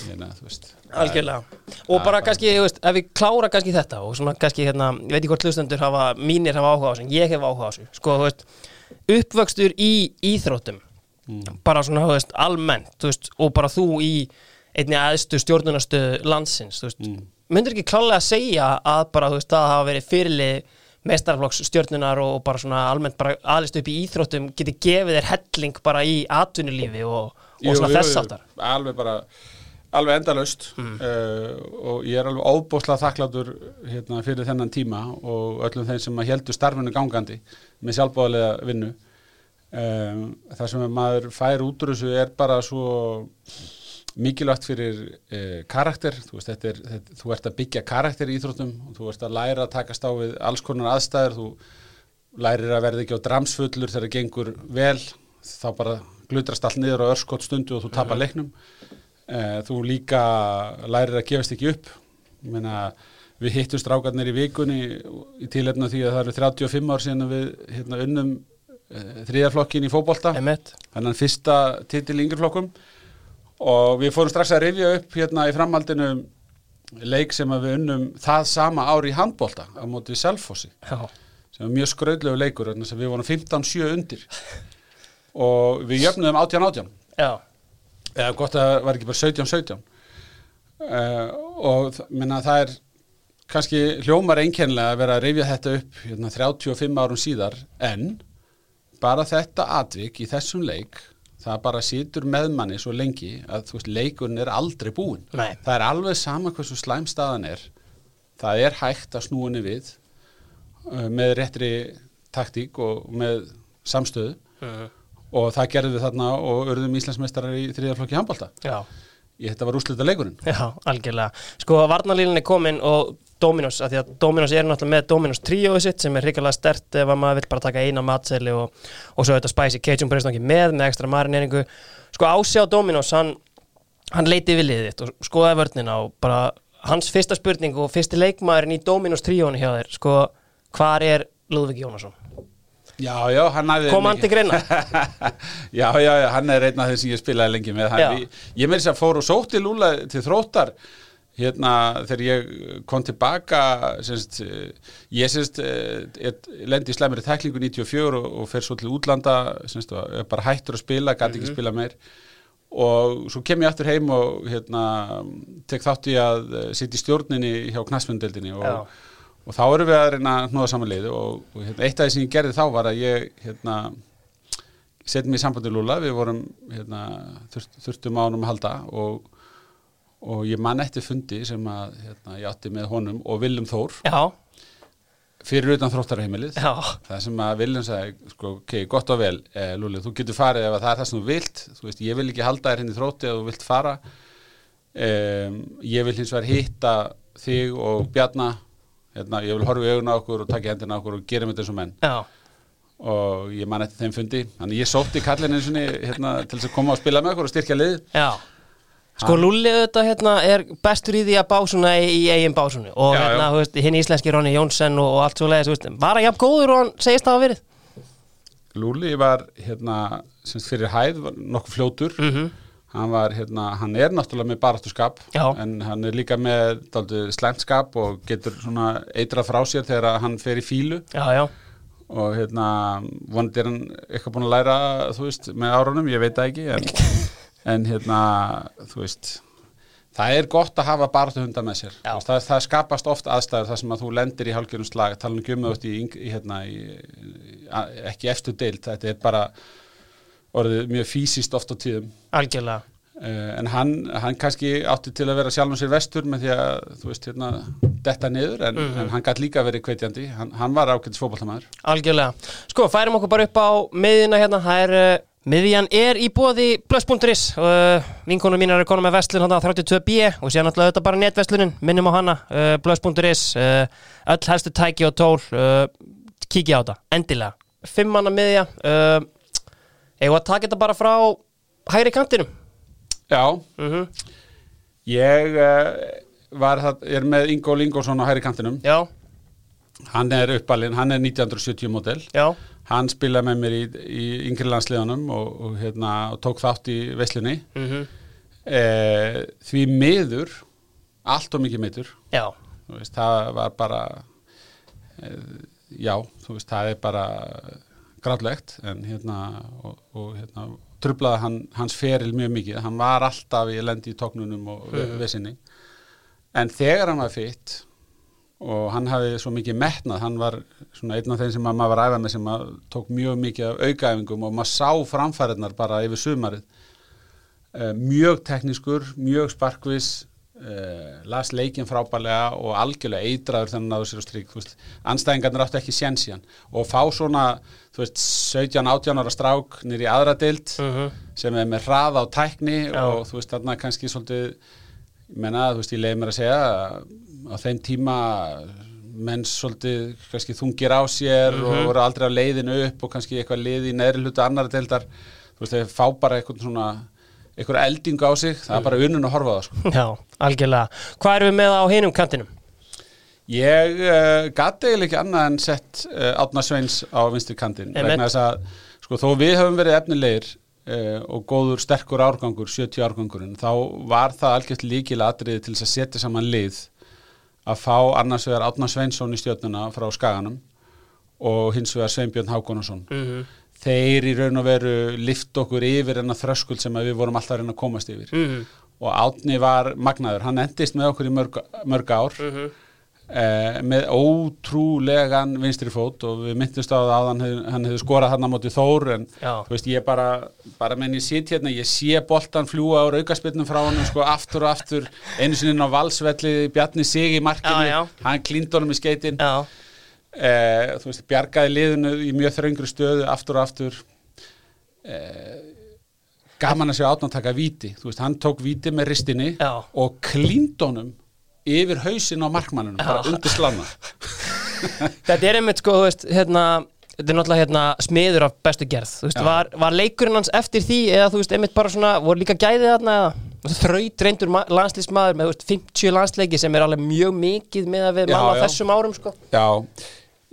ég veist. Algjörlega. Og bara kannski, þú veist, ef við klára kannski þetta og svona kannski, hérna, ég veit ekki hvort hlustendur hafa, mínir hafa áhuga á þessu, ég hef áhuga á þessu. Sko, þú veist, uppvöxtur í íþróttum bara svona, þú veist, almennt, þú veist, og bara þú í einni aðstu stjórnunarstöð landsins, þú veist, myndir ekki klálega að segja að bara, þú veist, það hafa verið fyrirlið meistarflokks stjórnunar og bara svona almennt bara aðlist upp í íþróttum geti gefið þér helling bara í atvinnulífi og, og Jú, svona jú, þess jú, áttar alveg bara alveg endalaust. Uh, og ég er alveg óbúslega þakklátur hérna, fyrir þennan tíma og öllum þeim sem heldur starfinu gangandi með sjálfbóðlega vinnu um, það sem maður fær út úr þessu er bara svo mikilvægt fyrir uh, karakter. Þú, veist, þetta er, þetta, þú ert að byggja karakter í íþróttum og þú ert að læra að takast á við alls konar aðstæður. Þú lærir að verða ekki á dramsfullur þegar það gengur vel. Þá bara glutrast allt niður á örskott stundu og þú tapar leiknum. Eh, þú líka lærir að gefast ekki upp. Meina, við hittum strákarnir í vikunni í tilefna því að það eru 35 ár síðan við hérna, unnum uh, þriðarflokkin í Emmett, þannig fyrsta titil í yngreflokkum og við fórum strax að rifja upp hérna í framhaldinu leik sem að við unnum það sama ár í handbolta á móti við Selfossi. Sem var mjög skröðlegu leikur að við vorum 15-7 undir. Og við jöfnum 18-18 já. Eða gott að það var ekki bara 17-17 uh, og þ- minna, það er kannski hljómar einkennilega að vera að rifja þetta upp hérna, 35 árum síðar en bara þetta atvik í þessum leik það bara situr með manni svo lengi að þú veist, leikurinn er aldrei búinn Nei. það er alveg sama hversu slæm staðan er það er hægt að snúinni við uh, með réttri taktík og með samstöðu Mhm. og það gerðum við þarna og urðum Íslandsmeistarar í þriðaflokki handbólta. Já, Ég þetta var úrslita leikurinn. já, algjörlega Sko, varnalínan er komin og Dominos, af því að Dominos er náttúrulega með Dominos tríóið sitt sem er hrikalega stert ef að maður vil bara taka eina matseli og, og svo þetta spicy Cajun brestangi með með ekstra marineringu Sko, Ási á Dominos, hann, hann leiti við liðið þitt og skoðaði vörnina og bara hans fyrsta spurning og fyrsti leikmaðurinn í Dominos tríónu hjá þér sko, hvar er Lúðvík Jónasson? Já, já, hann hafði... Kom hann til greina? já, já, já, hann er einn af þeim sem ég spilaði lengi með. Hann, ég, ég með þess að fór og sótti Lúla til þróttar hérna þegar ég kom tilbaka semst, eh, ég semst eh, lendi í slæmri tæklingu 94 og, og fer svo til útlanda semst, bara hættur að spila, gæti ekki spila meir. Og svo kem ég aftur heim og hérna tek þátt í að eh, sitja í stjórninni hjá knastmyndeldinni Já. og, og þá erum við að reyna að hnúða saman liði og, og hérna, eitt af því sem ég gerði þá var að ég hérna setjum í sambandi Lúla, við vorum hérna, þurft, þurftum á honum að halda og, og ég man eftir fundi sem að hérna, ég átti með honum og Viljum Þór. Já, fyrir utan þróttarheimilið. Já, það sem að Viljum sagði, sko, ok, gott og vel eh, Lúli, þú getur farið ef að það er það sem þú vilt. Þú veist, ég vil ekki halda þér henni þrótti ef þú vilt fara. Um, ég vil hins vegar hitta þig og Bjarna. Hérna, ég vil horfa í augun á okkur og taka hendina á okkur og gera með þetta eins og menn. Já. Og ég man eftir þeim fundi. Þannig ég sótti kallin eins og hérna, til þess að koma og spila með okkur og styrkja lið. Já Sko Lulli auðvitað hérna er bestur í því að básuna í, í eigin básunu og Já, hérna, þú veist, hinn íslenski Ronny Jónsson og, og allt svo leiðis, þú veist, var hann jafn góður og hann segist það að verið? Lúli var hérna, semst fyrir hæð var nokkuð fljótur. Mm hann var hérna, hann er náttúrulega með baráttuskap Já. en hann er líka með dálítið slæmtskap og getur svona eitra frá sér þegar hann fer í fílu Já, já, og hérna vonandi er hann eitthvað búin að læra þú veist, með árunum, ég veit það ekki en, en hérna, þú veist Það er gott að hafa baráttu hundar með sér veist, það, það skapast oft aðstæður þar sem að þú lendir í hálfgerðum slag tala um gjömmu í, í, hérna, í, ekki eftir deild þetta er bara orðið mjög fysiskt oft á tíðum algjörlega uh, en hann, hann kannski átti til að vera sjálfum sér vestur með því að þú veist hérna detta niður en, Mhm. en hann gætt líka verið kveitjandi hann, hann var ágætis fótballtamaður Algjörlega. Sko, færum okkur bara upp á miðjuna hérna. Það er, uh, miðjan er í bóði blöss.is. Uh, vinkonur mínar eru konum með vestlun hérna 32B og sér náttúrulega þetta bara netverslunin. Minnum á hana, uh, blöss.is. Uh, öll helstu tæki og tól. Uh, kíkja á þetta, endilega. Fimmanna miðja. Uh, Eða að taka þetta bara frá hægri kantinum. Já, Mm ég uh, var það, er með Ingól Ingólfsson á hæri kantinum Já, hann er uppalinn, hann er 1970 model já, hann spilaði með mér í, í yngri landsliðanum og, og, hérna, og tók þátt í veslunni mm eh, því miður allt og mikið Þú veist, það var bara e, já, þú veist, það er bara grátlegt en hérna og, og hérna trublaði hann, hans feril mjög mikið, hann var alltaf í lendi í tóknunum og Mhm. vesinni en þegar hann var fitt og hann hafði svo mikið metnað, hann var svona einn af þeim sem að maður var að æfa með sem tók mjög mikið af aukaæfingum og maður sá framfæriðnar bara yfir sumarið. Uh, mjög teknískur, mjög sparkvis uh, las leikinn frábælega og algjörlega eitraður þannig að á strík veist, anstæðingarnir áttu ekki séns í hann. Og fá svona, þú veist, 17-18 ára strák nýr í aðra deild mm sem er með hraða á tækni Já. og þú veist, þarna kannski svolítið menna, þú veist, ég leiði mér að segja að á þeim tíma menn svolítið kannski þungir á sér og voru aldrei á leiðinu upp og kannski eitthvað liði í neðri hlutu annara deildar þú veist, þeir fá bara eitthvað svona eitthvað eldingu á sig, það er bara unnun að horfa það sko. já, algjörlega. Hvað erum við með á hinum kantinum? Ég uh, gati eiginlega ekki annað en sett uh, Átna Sveins á vinstri Einmitt. vegna þess að sko, þó við höfum verið efnilegir og góður sterkur árgangur, 70 árgangurinn þá var það algjört líkil atriði til þess að setja saman lið að fá annars vegar Átna Sveinsson í stjórnuna frá Skaganum og hins vegar Sveinbjörn Hákonarsson Mm þeir í raun og veru lift okkur yfir enna þröskuld sem við vorum alltaf að reyna að komast yfir. -hmm. og Átni var magnaður, hann endist með okkur í mörg, mörg ár. Mhm. Eh, með ótrúlegan vinstri fót og við myndumst á það að hann hefði, hefði skorað hann á móti Þór en Já. þú veist ég bara, bara menn ég sitt hérna, ég sé boltan fljúa á aukaspilnum frá hann sko aftur og aftur einu sinni inn á valsvelli Bjarni Sig í markinu, Já, já. hann klínd honum í skeitin Já, eh, þú veist, bjargaði liðinu í mjög þröngri stöðu aftur og aftur eh, gaman að sjá átna að taka víti þú veist, hann tók víti með ristinni Já. og klíndónum yfir hausin á markmannunum, bara undir slanna Þetta er einmitt sko, þú veist, hérna Þetta er náttúrulega hérna smiður af bestu gerð veist, var, var leikurinn hans eftir því eða þú veist, einmitt bara svona, voru líka gæðið þarna eða? Þraut reyndur landslýsmaður með veist, 50 landsleiki sem er alveg mjög mikið með að við Já, mann á já. þessum árum sko. Já,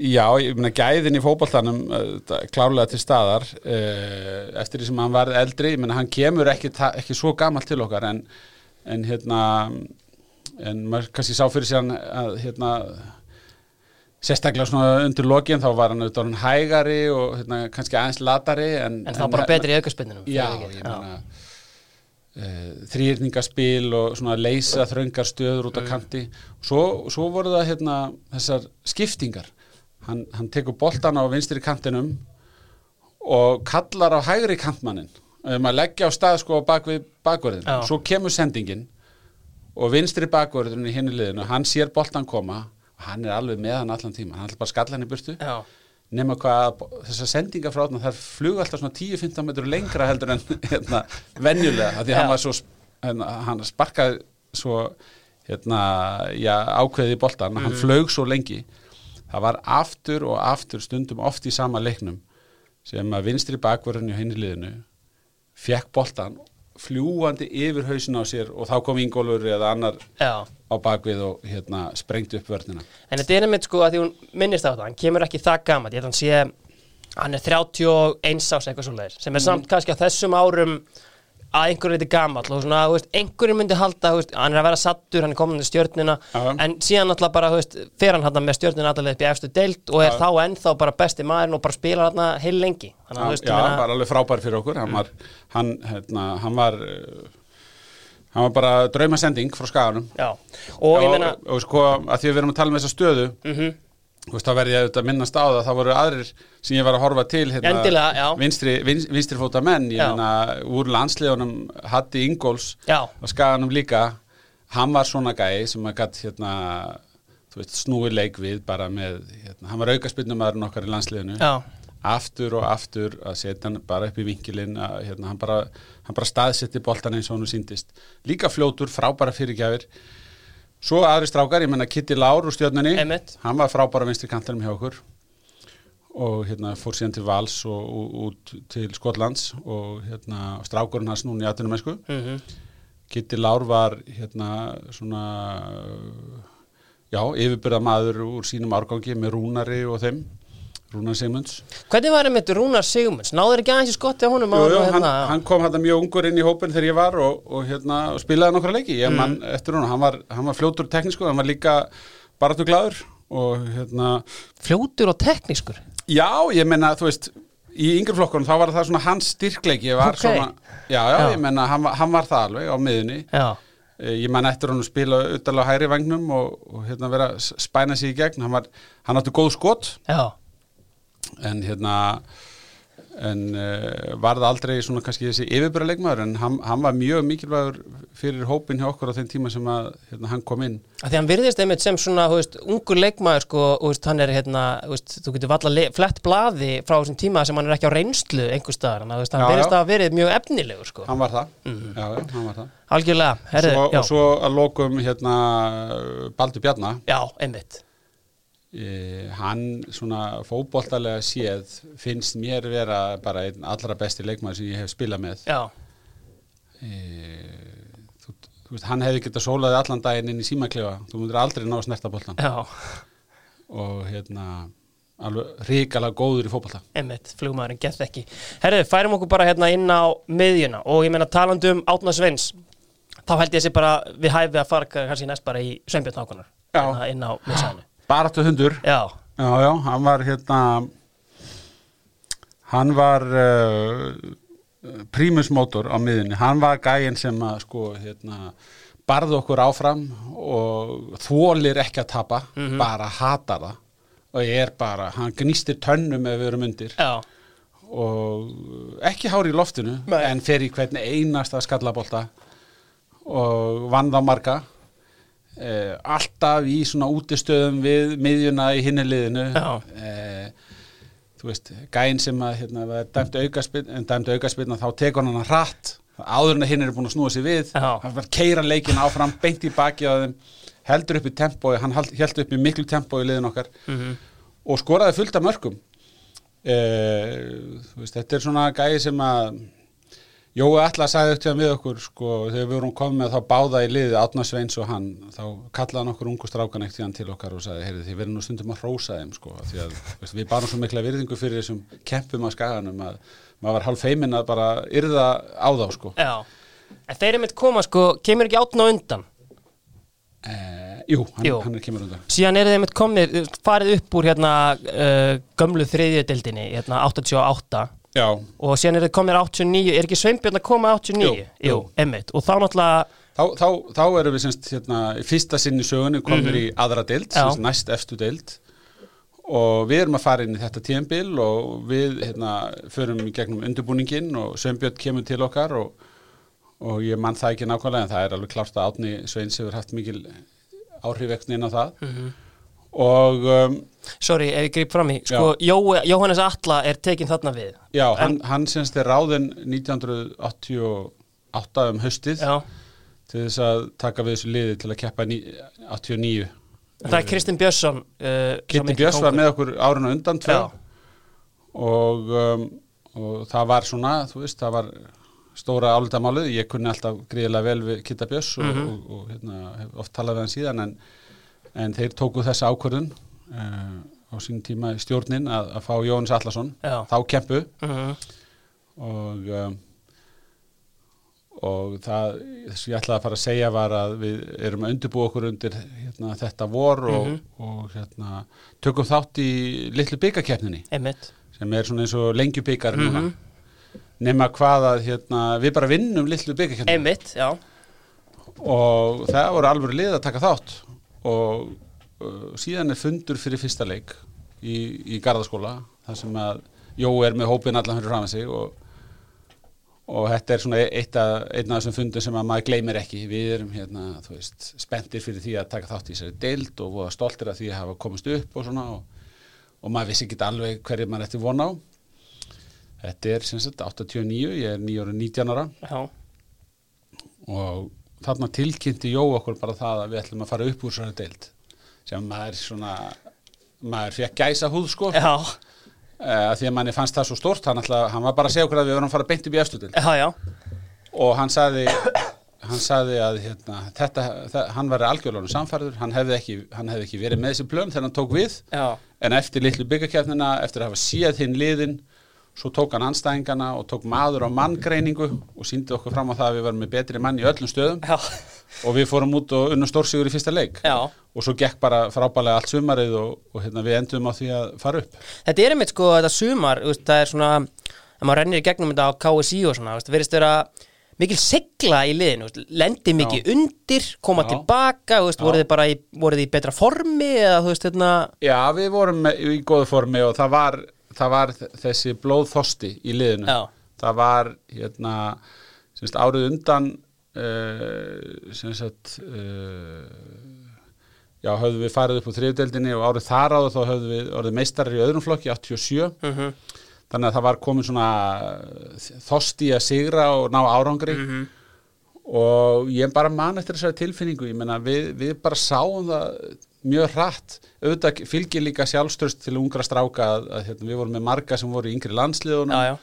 já, ég meina gæðin í fótboltanum uh, klárlega til staðar uh, eftir því sem hann varð eldri, ég meina hann kemur ekki, ekki svo gamalt til okkar en, en hérna en maður kannski sá fyrir sér hann að hérna sérstaklega svona undir lokin þá var hann auðvitað orðinn hægari og hérna, kannski aðeins latari en, En það var bara betri í aukaspinnunum Já, ég meina uh, þrýrningaspil og svona leysa þröngar stöður út á kanti. Svo, svo voru það hérna þessar skiptingar. Hann, hann tekur boltan á vinstri kantinum og kallar á hægri kantmannin um að leggja á stað sko á bakvið bakverðin svo kemur sendingin og vinstri bakverðin í hinni liðinu hann sér boltan koma og hann er alveg með hann allan tíma hann ætla bara að skalla hann í burtu. Já, nema hvað þessar sendingar frá þarna þær flugu alltaf svona 10-15 metrur lengra heldur en hérna, venjulega því hann var svo hérna, hann sparkaði svo hérna, já, ákveði í boltan hann flög svo lengi. Það var aftur og aftur stundum oft í sama leiknum sem að vinstri bakvörðin í henni liðinu fekk boltan fljúandi yfir hausin á sér og þá kom Ingólfur eða annar já. á bakvið og hérna sprengdi upp vörnina. En þetta er einmitt sko að því hún minnist á það Hann kemur ekki það gamalt, ég held að hann sé Hann er 31 ás eitthvað svo leiðir Sem er samt kannski á þessum árum að einhverju leiti gamall og svona, þú veist, einhverju myndi halda, þú veist, hann er að vera sattur, hann er komin til stjörnuna, Já. en síðan náttúrulega bara, þú veist, fer hann hann með stjörnuna allavega upp í efstu deild og er Já. þá ennþá bara besti maðurinn og bara spilar hann heil lengi. Þannig þú veist, já, hann var alveg frábær fyrir okkur hann var, hann, hérna, hann var uh, hann var bara draumasending frá skaganum Já, og ég meina og, og sko að því við erum að tala um þessa stöðu mm þú veist, þá verði ég auðvitað að minnast á það það voru aðrir sem ég var að horfa til hérna, Endilega, vinstri, vin, vinstri fóta menn. Meina úr landsliðunum Hatti Ingóls og skaganum líka hann var svona gæi sem að gatt hérna snúi leik við bara með hérna, hann var aukaspinnumæðurinn okkar í landsliðinu. Já, aftur og aftur að setja hann bara upp í vinkilinn að hérna, hann bara, hann bara staðsetti boltan eins og hann síndist líka fljótur, frábæra fyrirgjafir svo aðri strákar, ég menna Kitty Lár úr stjörnunni, Einmitt. hann var frábæra vinstri kantarum hjá okkur. Og hérna fór síðan til Vals og, og út til Skotlands og hérna strákurinn hans núna í atvinnumæsku mhm. Kitty Lár var hérna svona já, yfirbyrða maður úr sínum árgangi með Rúnari og þeim Rúnar Sigmunds. Hvernig var einmitt Rúnar Sigmunds? Náður ekki aðeins í skotti á honum Jú, jú, og hann, hérna, hann kom hérna mjög ungur inn í hópin þegar ég var og, og, hérna, og spilaði nokkra leiki. Ég man Mm. eftir hún, hann var, hann var fljótur teknísku, hann var líka baratu glæður og hérna Fljótur og teknískur? Já, ég menna, þú veist í yngri flokkunum þá var það svona hans styrkleiki ég var Ok. svona, já, já, Já. ég menna hann, hann var það alveg á miðunni Já, Eh, ég man eftir hann að spila uttalega hæri vagnum og, og hérna vera spæna sig í gegn. Hann, var, hann átti góð skot. Já, en hérna en uh, var það aldrei svona kannski þessi yfirbæra leikmaður en hann, hann var mjög mikilvægur fyrir hópin hjá okkur á þeim tíma sem að hérna, hann kom inn. Því hann virðist einmitt sem svona, veist, ungur leikmaður sko, veist, hann er hérna, veist, þú getur valla flett blaði frá þessum tíma sem hann er ekki á reynslu einhver staðar, veist, hann Já, virðist já. að verið mjög efnilegur sko, hann var það, já, já, hann var það. Algjörlega, herðu, svo, og svo að lokum hérna Baldur Bjarna. Já, einmitt e, hann svona fótboltalega séð finnst mér vera bara einn allra besti leikmaður sem ég hef spilað með. Já, e, þú, þú veist, hann hefði getað sólaði allan daginn inn í símaklefa. Þú myndir aldrei ná að snerta boltan já, og hérna alveg ríkala góður í fótbolta. Einmitt, flugmaðurinn gett ekki. Herðu, færum okkur bara hérna inn á miðjuna. Og ég meina talandi um Átna Sveins þá held ég þessi bara við hæfi að fara kannski næst bara í Sveinbjörn Hákonar. Hérna inn á miðsæðinu Baráttu hundur já, Já, já, hann var hérna hann var uh, prímusmótor á miðunni, hann var gæinn sem að sko hérna barði okkur áfram og þólir ekki að tapa, bara hatar það. Og ég er bara, hann gnýstir tönnum ef við erum undir. Já, og ekki hári í loftinu Nei. en fer í hvernig einasta skallabólta og vann þá marga eh, alltaf í svona útistöðum við miðjuna í hinni liðinu. Já. eh, þú veist, gæinn sem að hérna, var dæmt aukaspinn, en dæmt aukaspinn þá tekur hann hratt. Áður en að hinn er búin að snúa sig við. Hann var keira leikin áfram, beint í baki á þeim heldur upp í tempói, hann held held upp í miklu tempói í liðin okkar mhm, og skoraði fullt af mörgum eh, þú veist, þetta er svona gæði sem að Jói Alla sagði upp til við okkur sko, þegar við vorum komið þá báða í liðið Átna Sveins og hann, þá kallaði hann okkur ungu strákan eitt tíðan til okkar og sagði heyrðu þið verður nú stundum að hrósa þeim sko, því að veist, við barum svo mikla virðingu fyrir þessum kempum að skaganum að maður var hálf feiminn að bara yrða á þá sko. já en þeir eru mitt koma sko, kemur ekki Átna undan eh, jú, hann, Jú. hann er kemur undan síðan eru þeir mitt komnir, farið upp úr hérna uh, gömlu þriðjödeldinni hérna 88 Já, og síðan eru þeir komnir 89, er ekki Sveinbjörn að koma 89? Jú, jú. emmitt, og þá náttúrulega Þá, þá, þá erum við semst hérna, fyrsta sinn í sögunni komur í aðra deild, Mhm. Semst næst efstu deild og við erum að fara inn í þetta tíðanbil og við hérna, förum í gegnum undirbúningin og Sveinbjörn kemur til okkar og, og ég mann það ekki nákvæmlega en það er alveg klárt að Átni Sveins hefur haft mikil áhrifvektin inn á það Mhm. Og um, sorry, ef ég grip fram í, sko, Jó, Jóhannes Alla er tekin þarna við. Já, hann, hann semst er ráðinn 1988 um haustið já, til þess að taka við þessu liði til að keppa ní- 89 það er Kristinn Björnsson uh, Kitty Björns var með okkur árun og undan tvö. Og, um, og það var svona, þú veist, það var stóra álitamálið, ég kunni alltaf gríðilega vel við Kitta Björns og, Mhm. og, og hérna, oft talað við hann síðan en, en þeir tóku þessa ákvörðun uh, á sín tíma í stjórnin að, að fá Jóhannes Allarsson Já. þá kempu Mhm. og um, og það sem ég ætlaði að fara að segja var að við erum að undirbúa okkur undir hérna, þetta vor og, Mhm. og hérna, tökum þátt í litlu byggakeppninni sem er svona eins og lengjubyggar Mhm. núna nema hvað að hérna, við bara vinnum litlu byggakeppninni og það voru alveg lið að taka þátt og uh, síðan er fundur fyrir fyrsta leik í, í Garðaskóla þar sem að Jó er með hópin allan fyrir fram að sig og, og þetta er svona eitt af, einn af þessum fundum sem að maður gleymir ekki. Við erum hérna, þú veist, spenntir fyrir því að taka þátt í þessari deild og voða stoltir af því að hafa komist upp og svona og, og maður vissi ekki alveg hverju maður ætti von á. Þetta er sem sagt 89, ég er 9 ára 19 ára. Já, og þarna tilkynnti Jó okkur bara það að við ætlum að fara upp úr svona deild sem maður svona maður fekk gæsa húð sko uh, já, því að manni fannst það svo stort hann, ætla, hann var bara að segja okkur að við verðum að fara beint upp í efstu deild. Já, já, og hann sagði hann sagði að hérna, þetta, það, hann var algjörlega samfærður hann hefði, ekki, hann hefði ekki verið með þessi plön þegar hann tók við. Já, en eftir litlu byggakefnina, eftir að hafa séð hinn liðin svo tók hann anstæðingana og tók maður á manngreiningu og síndi okkur fram á það að við varum með betri mann í öllum stöðum já, og við fórum út og unnum stórsigur í fyrsta leik já. og svo gekk bara frábælega allt sumarið og, og hérna, við endum á því að fara upp Þetta er einmitt sko, þetta sumar, veist, það er svona, ef maður rennir í gegnum þetta á KSI og svona, veist, verðist vera mikil segla í liðinu, lendi mikið undir, koma Já. tilbaka, veist, Já. voruð þið bara í, voruð þið í betra formi eða, þú veist, hérna, Já, við vorum í góðu formi og það var, það var þessi blóðþosti í liðinu. Já. það var hérna, semst, árið undan uh, sem sagt uh, já, höfðum við farið upp á þriðdeldinni og árið þar áður þá höfðum við orðið meistarar í öðrum flokki 87 mhm, þannig að það var komin svona þosti að sigra og ná árangri. Mhm, og ég bara man eftir þessari tilfinningu. Ég meina við, við bara sáum það mjög hratt. Auðvitað fylgir líka sjálfstöðst til ungra stráka að, að hérna, við vorum með marga sem voru í yngri landsliðunum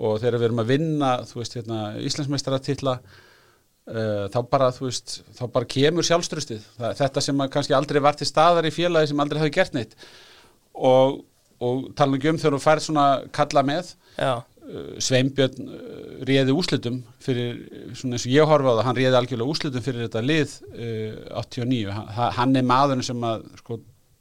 og þegar við erum að vinna þú veist hérna Íslandsmeistaratitla uh, þá bara þú veist þá bara kemur sjálfstöðstið þetta sem kannski aldrei var til staðar í félagi sem aldrei hafi gert neitt. Og, og tala um þegar þú færð svona kalla með. Já, Sveinbjörn uh, réði úslitum fyrir, uh, svona eins og ég horfa á það, hann réði algjörlega úslitum fyrir þetta lið uh, 89, hann, hann er maðurinn sem að sko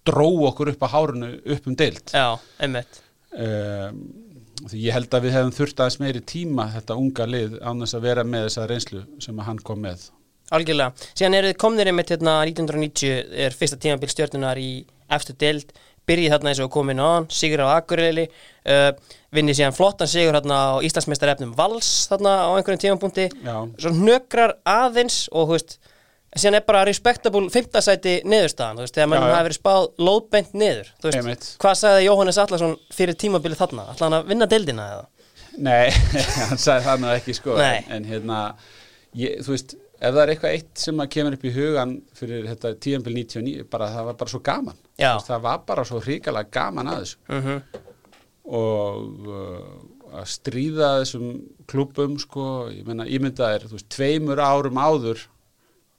dró okkur upp á hárunu upp um deild. Já, einmitt, því ég held að við hefum þurft aðeins meiri tíma þetta unga lið án þess að vera með þessa reynslu sem hann kom með. Algjörlega. Síðan eru þið komnir einmitt hérna 1990 er fyrsta tímabil stjórnunar í efstu deild, byrjið þarna eins og komin á hann, sigur á Akureyri, uh, vinnið síðan flottan sigur hérna á Íslandsmeistarefnum Vals þarna á einhverjum tímapunkti, Já. svo hnökrar aðeins og þú veist, síðan er bara respectable fimmtasæti niðurstaðan, þú veist, þegar mann Já, já. hafi verið spáð lóðbeint niður, þú veist, Einmitt. hvað sagði Jóhannes Allarsson fyrir tímabilið þarna, ætlaði hann að vinna deildina eða? Nei, hann sagði það nú ekki sko Nei. en, hérna ég, þú veist, ef það er eitthvað eitt sem að kemur upp í hugan fyrir þetta tíðanbíl 99, bara það var bara svo gaman Veist, það var bara svo hrikalega gaman að þessu. Mm og uh, að stríða þessum klubum sko, ég meina ímyndaðir, þú veist, tveimur árum áður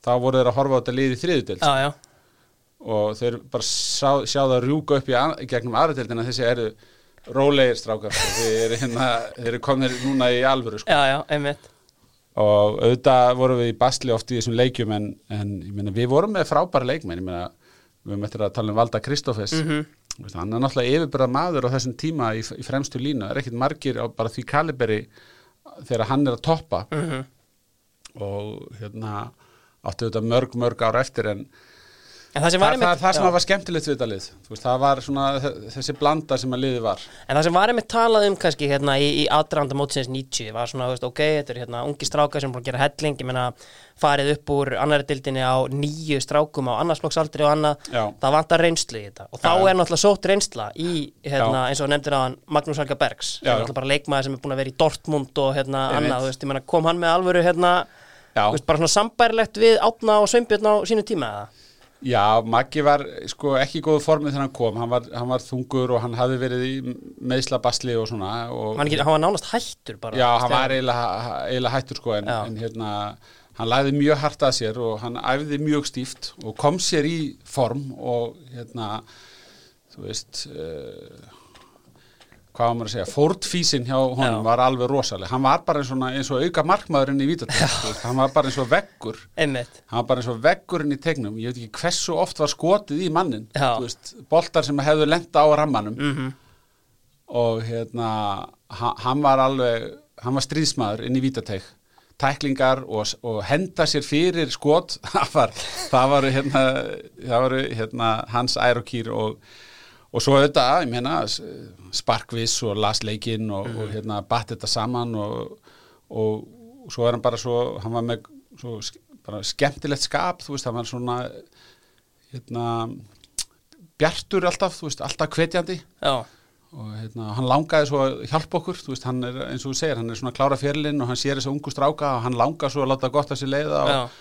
þá voru þeir að horfa á þetta lið í þriðudeld Já, já, og þeir bara sá, sjá það rjúka upp í an, gegnum aðradeldina þessi eru rólegir strákar. Þeir, eru hérna, þeir eru komnir núna í alvöru sko. já, og auðvitað vorum við í basli oft í þessum leikjum en, en ég meina, við vorum með frábæra leikmenn ég meina, við höfum eftir að tala um Valda Kristófes Mhm. Veist, hann er náttúrulega yfirbyrða maður á þessum tíma í, í fremstu línu, það er ekkit margir á bara því kaliberi þegar hann er að toppa Mhm. og hérna áttu þetta mörg, mörg ára eftir en En það sem það, var það, það, það sem já. var skemmtilegt við þetta lið Þú veist, það var svona þe- þessi blanda sem að liði var En það sem var einmitt talað um kannski hérna í, í aðdraðanda mótsins 90 var svona, þú veist, ok, þetta er hérna ungi strákar sem er búin að gera helling, ég meina farið upp úr annari dildinni á nýju strákum á annarsflokksaldri og annað Já. það vantar reynslu í þetta og þá Já, er náttúrulega sótt reynsla í hérna, eins og nefndir hann Magnús Helga Bergs sem Já, er já. náttúrulega bara leikmaður sem er búin að vera í Dortmund og hérna annað, veist, ég meina kom hann með alvöru hérna, bara svona sambærilegt við Átna og Sveinbjörn á sínu tíma eða? Já Maggi var sko ekki í góðu formið þegar hann kom. Hann var, hann var þungur og hann hafði verið í meðslabasli og svona og, Hann, hann var nánast hættur bara Já, hann var eiginlega, eiginlega hættur sko en, en hérna hann læði mjög hart að sér og hann æfði mjög stíft og kom sér í form og hérna þú veist uh, hvað var maður að segja, fórtfísin hjá honum Já. var alveg rosaleg, hann var bara eins og, eins og auka markmaðurinn í vítatöð hann var bara eins og veggur. Einmitt, hann var bara eins og veggurinn í tegnum ég veit ekki hversu oft var skotið í mannin veist, boltar sem hefðu lenda á rammanum. Mhm, og hérna ha- hann var alveg hann var stríðsmaður inn í vítateig tæklingar og, og henda sér fyrir skot það var, það var, hérna, það var hérna, hans ærokýr og, og svo auðvitað, ég meina sparkvis og las leikinn og, og hérna, batt þetta saman og, og svo er hann bara svo hann var með svo, bara skemmtilegt skap, þú veist, hann var svona hérna bjartur alltaf, þú veist, alltaf hvetjandi. Já, og hérna, hann langaði svo að hjálpa okkur þú veist, hann er, eins og þú segir, hann er svona klára fyrirlinn og hann sér þessu ungu stráka og hann langaði svo að láta gott að sér leiða og,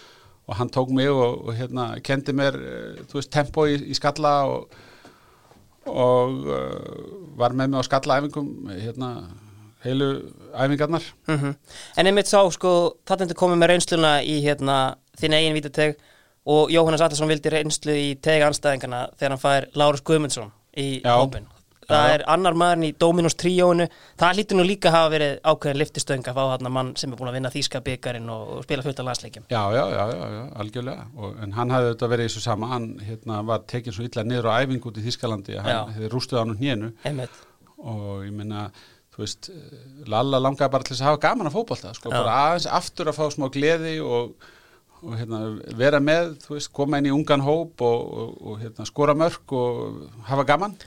og hann tók mig og, og hérna, kendi mér eh, þú veist, tempo í, í skalla og, og uh, var með mig á skallaæfingum hérna, heilu æfingarnar. Mm En einmitt sá, sko, er komið með reynsluna í hérna þinn eigin vítateg og Jóhannes Allarsson vildi reynslu í teg anstæðingana þegar hann fær Lárus Guðmundsson í hópin. Það er annar maðurinn í Dominos tríóinu. Það hlýtur nú líka að hafa verið ákveðin liftistöng að fá þarna mann sem er búin að vinna þýska byggarinn og, og spila fullt af landsleikjum. Já, já, já, já, já algjörlega. Og, en hann hafði þetta verið í þessu sama. Hann hérna, var tekinn svo illa niður á æfingu út í Þískalandi að hann hefði rústuð á hann Einmitt. og ég meina, þú veist Lalla langaði bara til þess að hafa gaman að fótbolta sko, bara aðeins aftur að fá smá gleði og, og hérna, vera með þú veist, koma inn í ungan hóp og, og, og hérna, skora mörk og hafa gaman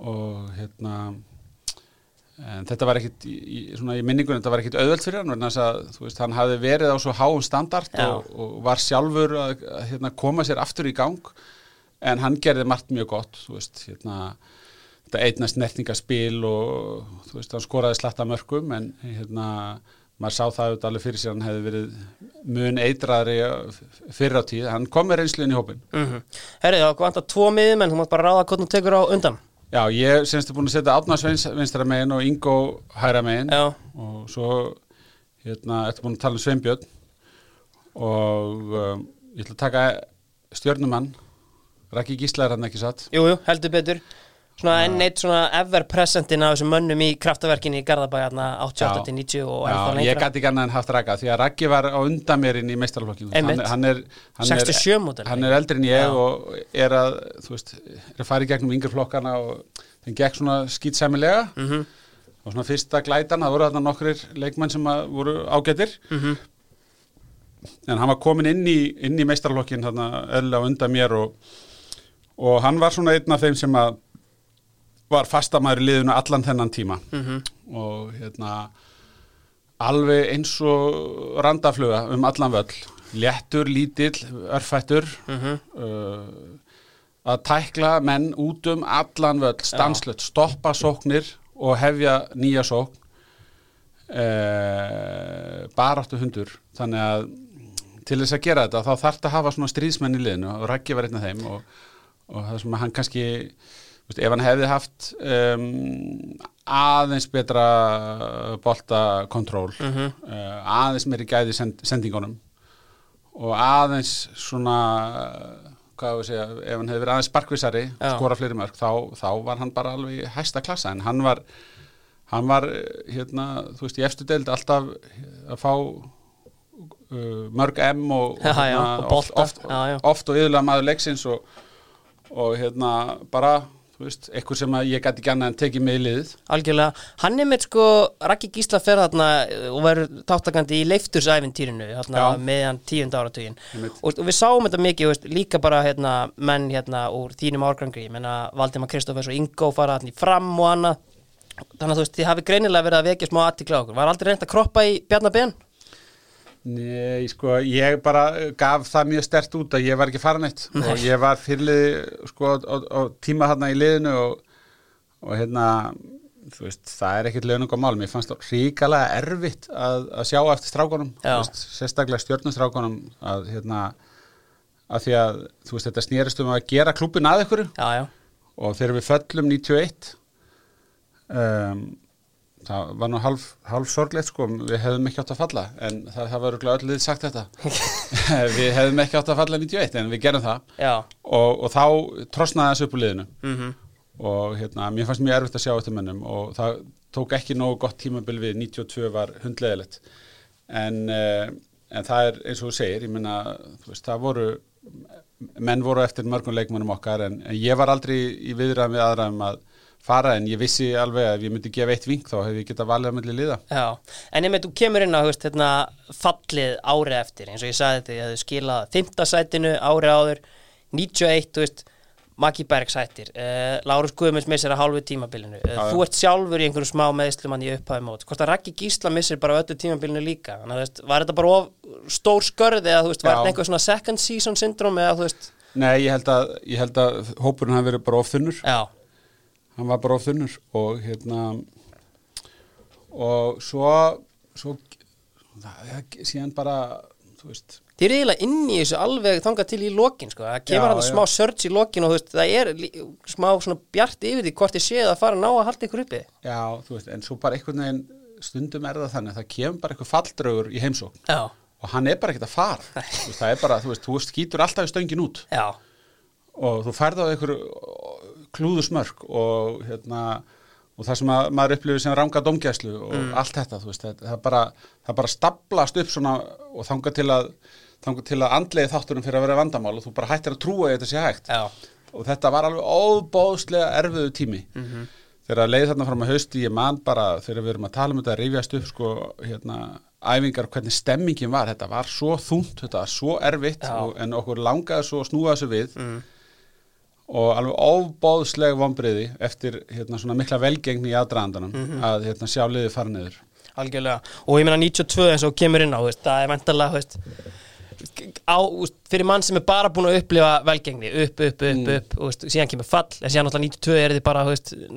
og hérna en þetta var ekkit í, svona í minningunum, þetta var ekkit auðvöld fyrir hann að, þú veist, hann hafði verið á svo háum standart Já. og, og var sjálfur að, að hérna, koma sér aftur í gang en hann gerði margt mjög gott þú veist, hérna þetta einna snertingaspil og þú veist, hann skoraði slatta mörgum en hérna, maður sá það auðvitað alveg fyrir sér hann hefði verið mun eitraðri fyrir á tíð, hann kom með reynsluinn í hópin Mm -hmm. Herrið, það vantar tvo miðum en þú mátt bara ráða hvernig þú tekur á undan. Já, ég semst er búin að setja Átna Sveins vinstra megin og Ingo hæra megin Já. og svo hérna, ertu búin að tala um Sveinbjörn og um, ég ætla að taka stjörnumann Raki Gísla er hann ekki satt Jú, jú, heldur betur. Svona enn eitt svona ever-presentin af þessum mönnum í kraftaverkinni í Garðabæ, hérna 88-90 og ennþá Já, ég lengra. gæti annað en haft Raka því að Raki var á undan mér inn í meistarflokkinu hann, hann, er, hann, 67 módel. hann er eldri en ég Já. og er að, þú veist, er að fara í gegnum yngri flokkana og þeim gekk svona skýtsæmilega Mhm. og svona fyrsta glætan, það voru þarna nokkrir leikmenn sem voru ágættir Mhm. en hann var komin inn í, inn í meistarlokkin þarna eðlilega á undan mér og, og hann var svona einn af þeim sem að var fastamæður í liðinu allan þennan tíma. Mhm. og hérna alveg eins og randafluga um allan völl. Léttur, lítill, örfættur Mhm. uh, að tækla menn út um allan völl, stanslött, stoppa sóknir og hefja nýja sókn uh, baráttu hundur. Þannig að til þess að gera þetta þá þarf þetta að hafa svona stríðsmenn í liðinu og Raggi var einn af þeim og, og það sem hann kannski veist, ef hann hefði haft um, aðeins betra boltakontról Mhm. uh, aðeins meiri gæði send, sendingunum og aðeins svona hvað við segja, ef hann hefði verið aðeins sparkvisari Já. skora fleiri mörg, þá, þá var hann bara alveg í hæsta klassa, en hann var hann var, hérna, þú veist, í efstu deild alltaf að fá uh, mörg M og, Já, já, og oft, oft, Já, oft og yfirlega maður leiksins og, og hérna bara, veist, eitthvað sem ég gæti ekki annað en tekið með í liðið. Algjörlega, hann er með sko Raggi Gísla fer þarna uh, og verður þáttakandi í leiftursæfintýrinu meðan tíund áratugin og, og við sáum þetta mikið, veist, líka bara hérna, menn hérna úr þínum árgangri menna Valdimar Kristófers og Ingo fara þarna í fram og annað. Þannig að þú veist, þið hafi greinilega verið að vekja smá aðtikla okkur, var aldrei reynd að kroppa í Bjarnar Ben? Nei, sko, ég bara gaf það mjög stert út að ég var ekki farin eitt og ég var fyrirlið sko, á, á tíma þarna í liðinu og, og hérna veist, það er ekkert lögnum á mál. Mér fannst það ríkalega erfitt að, að sjá eftir þú veist, sérstaklega stjórnustrákunum að hérna að því að, þú veist, þetta snerist um að gera klúbin að ykkur Já, já, og þegar við föllum 91 um, það var nú hálf, hálf sorglegt sko, við hefðum ekki átt að falla en það, það var öll lið sagt þetta. Við hefðum ekki átt að falla 91 en við gerum það. Og, og þá trosnaði þessu upp úr liðinu. Mm og hérna, mér fannst mjög erfitt að sjá eftir mönnum og það tók ekki nógu gott tímabil við 92 var hundleðilegt en, uh, en það er eins og þú segir, ég veist, það voru menn voru eftir mörgum leikmennum okkar en, en ég var aldrei í viðræðum við aðra um að fara en ég vissi alveg að ef ég myndi gefa eitt vink þá hefði ég getað valið að myndi liða. Já, en ef þú kemur inn á veist, hérna, fallið ári eftir eins og ég sagði þetta, ég hefði skilað fimmtasætinu ári áður 91, þú veist Maggi Berg sættir, uh, Lárus Guðmunds missir að hálfu tímabilinu, uh, Já, já. þú ert sjálfur í einhverjum smá meðslumann í upphæði mót hvort að Raggi Gísla missir bara öllu tímabilinu líka? Þannig að veist, var þetta bara of stór skörði eða þú veist, var Já. þetta einhver svona second season syndrom eða þú veist, Nei, ég held að, ég held að hópurinn hafi verið bara of þunnur. Já, hann var bara of þunnur og hérna og svo svo það, síðan bara þú veist. Þið eru eiginlega inn í þessu alveg þangað til í lokin sko. það kemur hann smá surge í lokin og þú veist, það er smá svona bjart yfir því hvort þið séð að fara að ná að halda ykkur uppi. Já, þú veist, en svo bara einhvern veginn stundum er það þannig að það kemur bara eitthvað falldraugur í heimsókn. Já, og hann er bara ekkert að fara. Þú veist, það er bara, þú veist, þú skýtur alltaf í stöngin út. Já, og þú færð á einhverju klúðusmörk og hérna og það sem að maður upplifir sem ranga domgæslu og allt þetta, þú veist, það, það bara það bara staplast upp svona og þanga til að þanga til að andlega þátturum fyrir að vera vandamál og þú bara hættir að trúa að þetta sé hægt. Já, og þetta var alveg óbóðslega erfiðu tími. Þegar að leið þarna fram að hausti ég man bara þegar við erum að tala um þetta að rifjast upp sko hérna æfingar hvernig stemmingin var, þetta var svo þungt þetta var svo erfitt og, en okkur langaði svo að snúa þessu við og alveg óbóðslega vonbriði eftir hérna svona mikla velgengni í aðdraðandanum að hérna sjá liðið fara niður. Algjörlega. Og ég meina 92 eins og kemur inn á veist, það er vantarlega þú veist, á, veist, fyrir mann sem er bara búin að upplifa velgengni upp, upp, upp, upp og síðan kemur fall, en síðan náttúrulega 92 er þið bara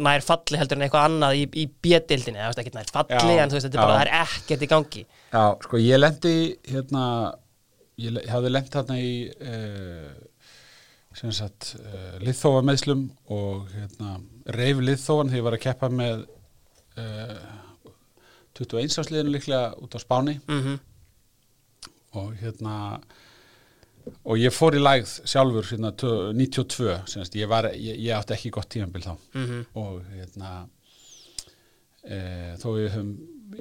nær falli heldur en eitthvað annað í, í bjöldildinni, það veist ekki nær falli Já, en þetta er bara, það er ekkert í gangi. Já, sko ég lendi hérna ég hafði lent þarna í uh, sagt uh, liðþófa meðslum og hérna reif liðþófan þegar ég var að keppa með uh, 21 ásliðinu líklega út á Spáni. Mm og hérna og ég fór í lægð sjálfur hérna, tö- 92 sem sagt, ég, var, ég, ég átti ekki gott tímabil þá. Mhm. og hérna e, þó við höfum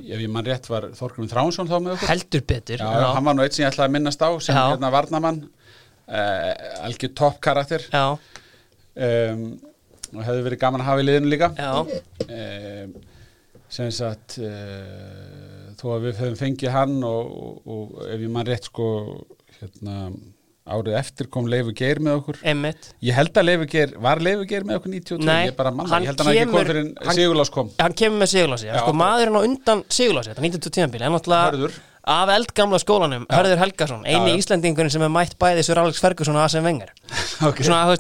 ef ég mann rétt var Þorgrun Þránsson þá með okkur. Heldur betur já, hann var nú eitt sem ég ætlaði að minnast á sem Já. hérna varnamann uh, algjör topp karakter. Já, um, og hefði verið gaman að hafa í liðinu líka. Já, um, sem sagt uh, þó að við höfum fengið hann og, og, og ef ég mann rétt sko hérna árið eftir kom Leifur Geir með okkur. Emmitt ég held að Leifur Geir, var Leifur Geir með okkur 92, Nei, ég bara manna, hann ég held að hann ekki kom fyrir Sigurlás kom. hann kemur með Sigurlási, sko maðurinn á undan Sigurlási, þetta 92 tímabili, hann náttúrulega. Af eldgamla skólanum, Hörður Helgason eini Já, já. Íslendingurinn sem er mætt bæði Sir Alex Ferguson og Asen Wenger okay. svona,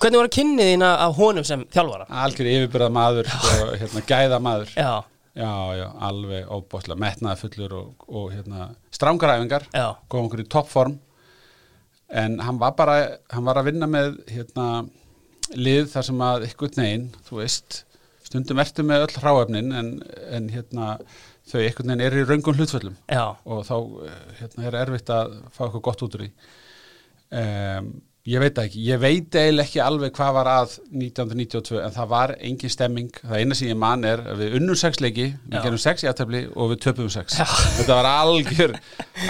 hvernig voru kynnið þín af honum sem þjálfara? algjör yfirbyrða maður og hérna, gæða maður Já, já, já, alveg óbóðslega metnaða fullur og, og hérna, strángaræfingar kom okkur í toppform en hann var bara hann var að vinna með hérna, lið þar sem að ykkur negin, þú veist stundum ertu með öll hráefnin en, en hérna, þau ykkur negin eru í raungum hlutföllum. Já, og þá eh, hérna, er erfitt að fá eitthvað gott út úr því. Um, ég veit ekki. Ég veit eiginlega ekki alveg hvað var að 1992 en það var engin stemming. Það eina sem ég man er við unnum sex leiki við Já. gerum sex í aðtöfli og við töpum sex. Þetta var algjör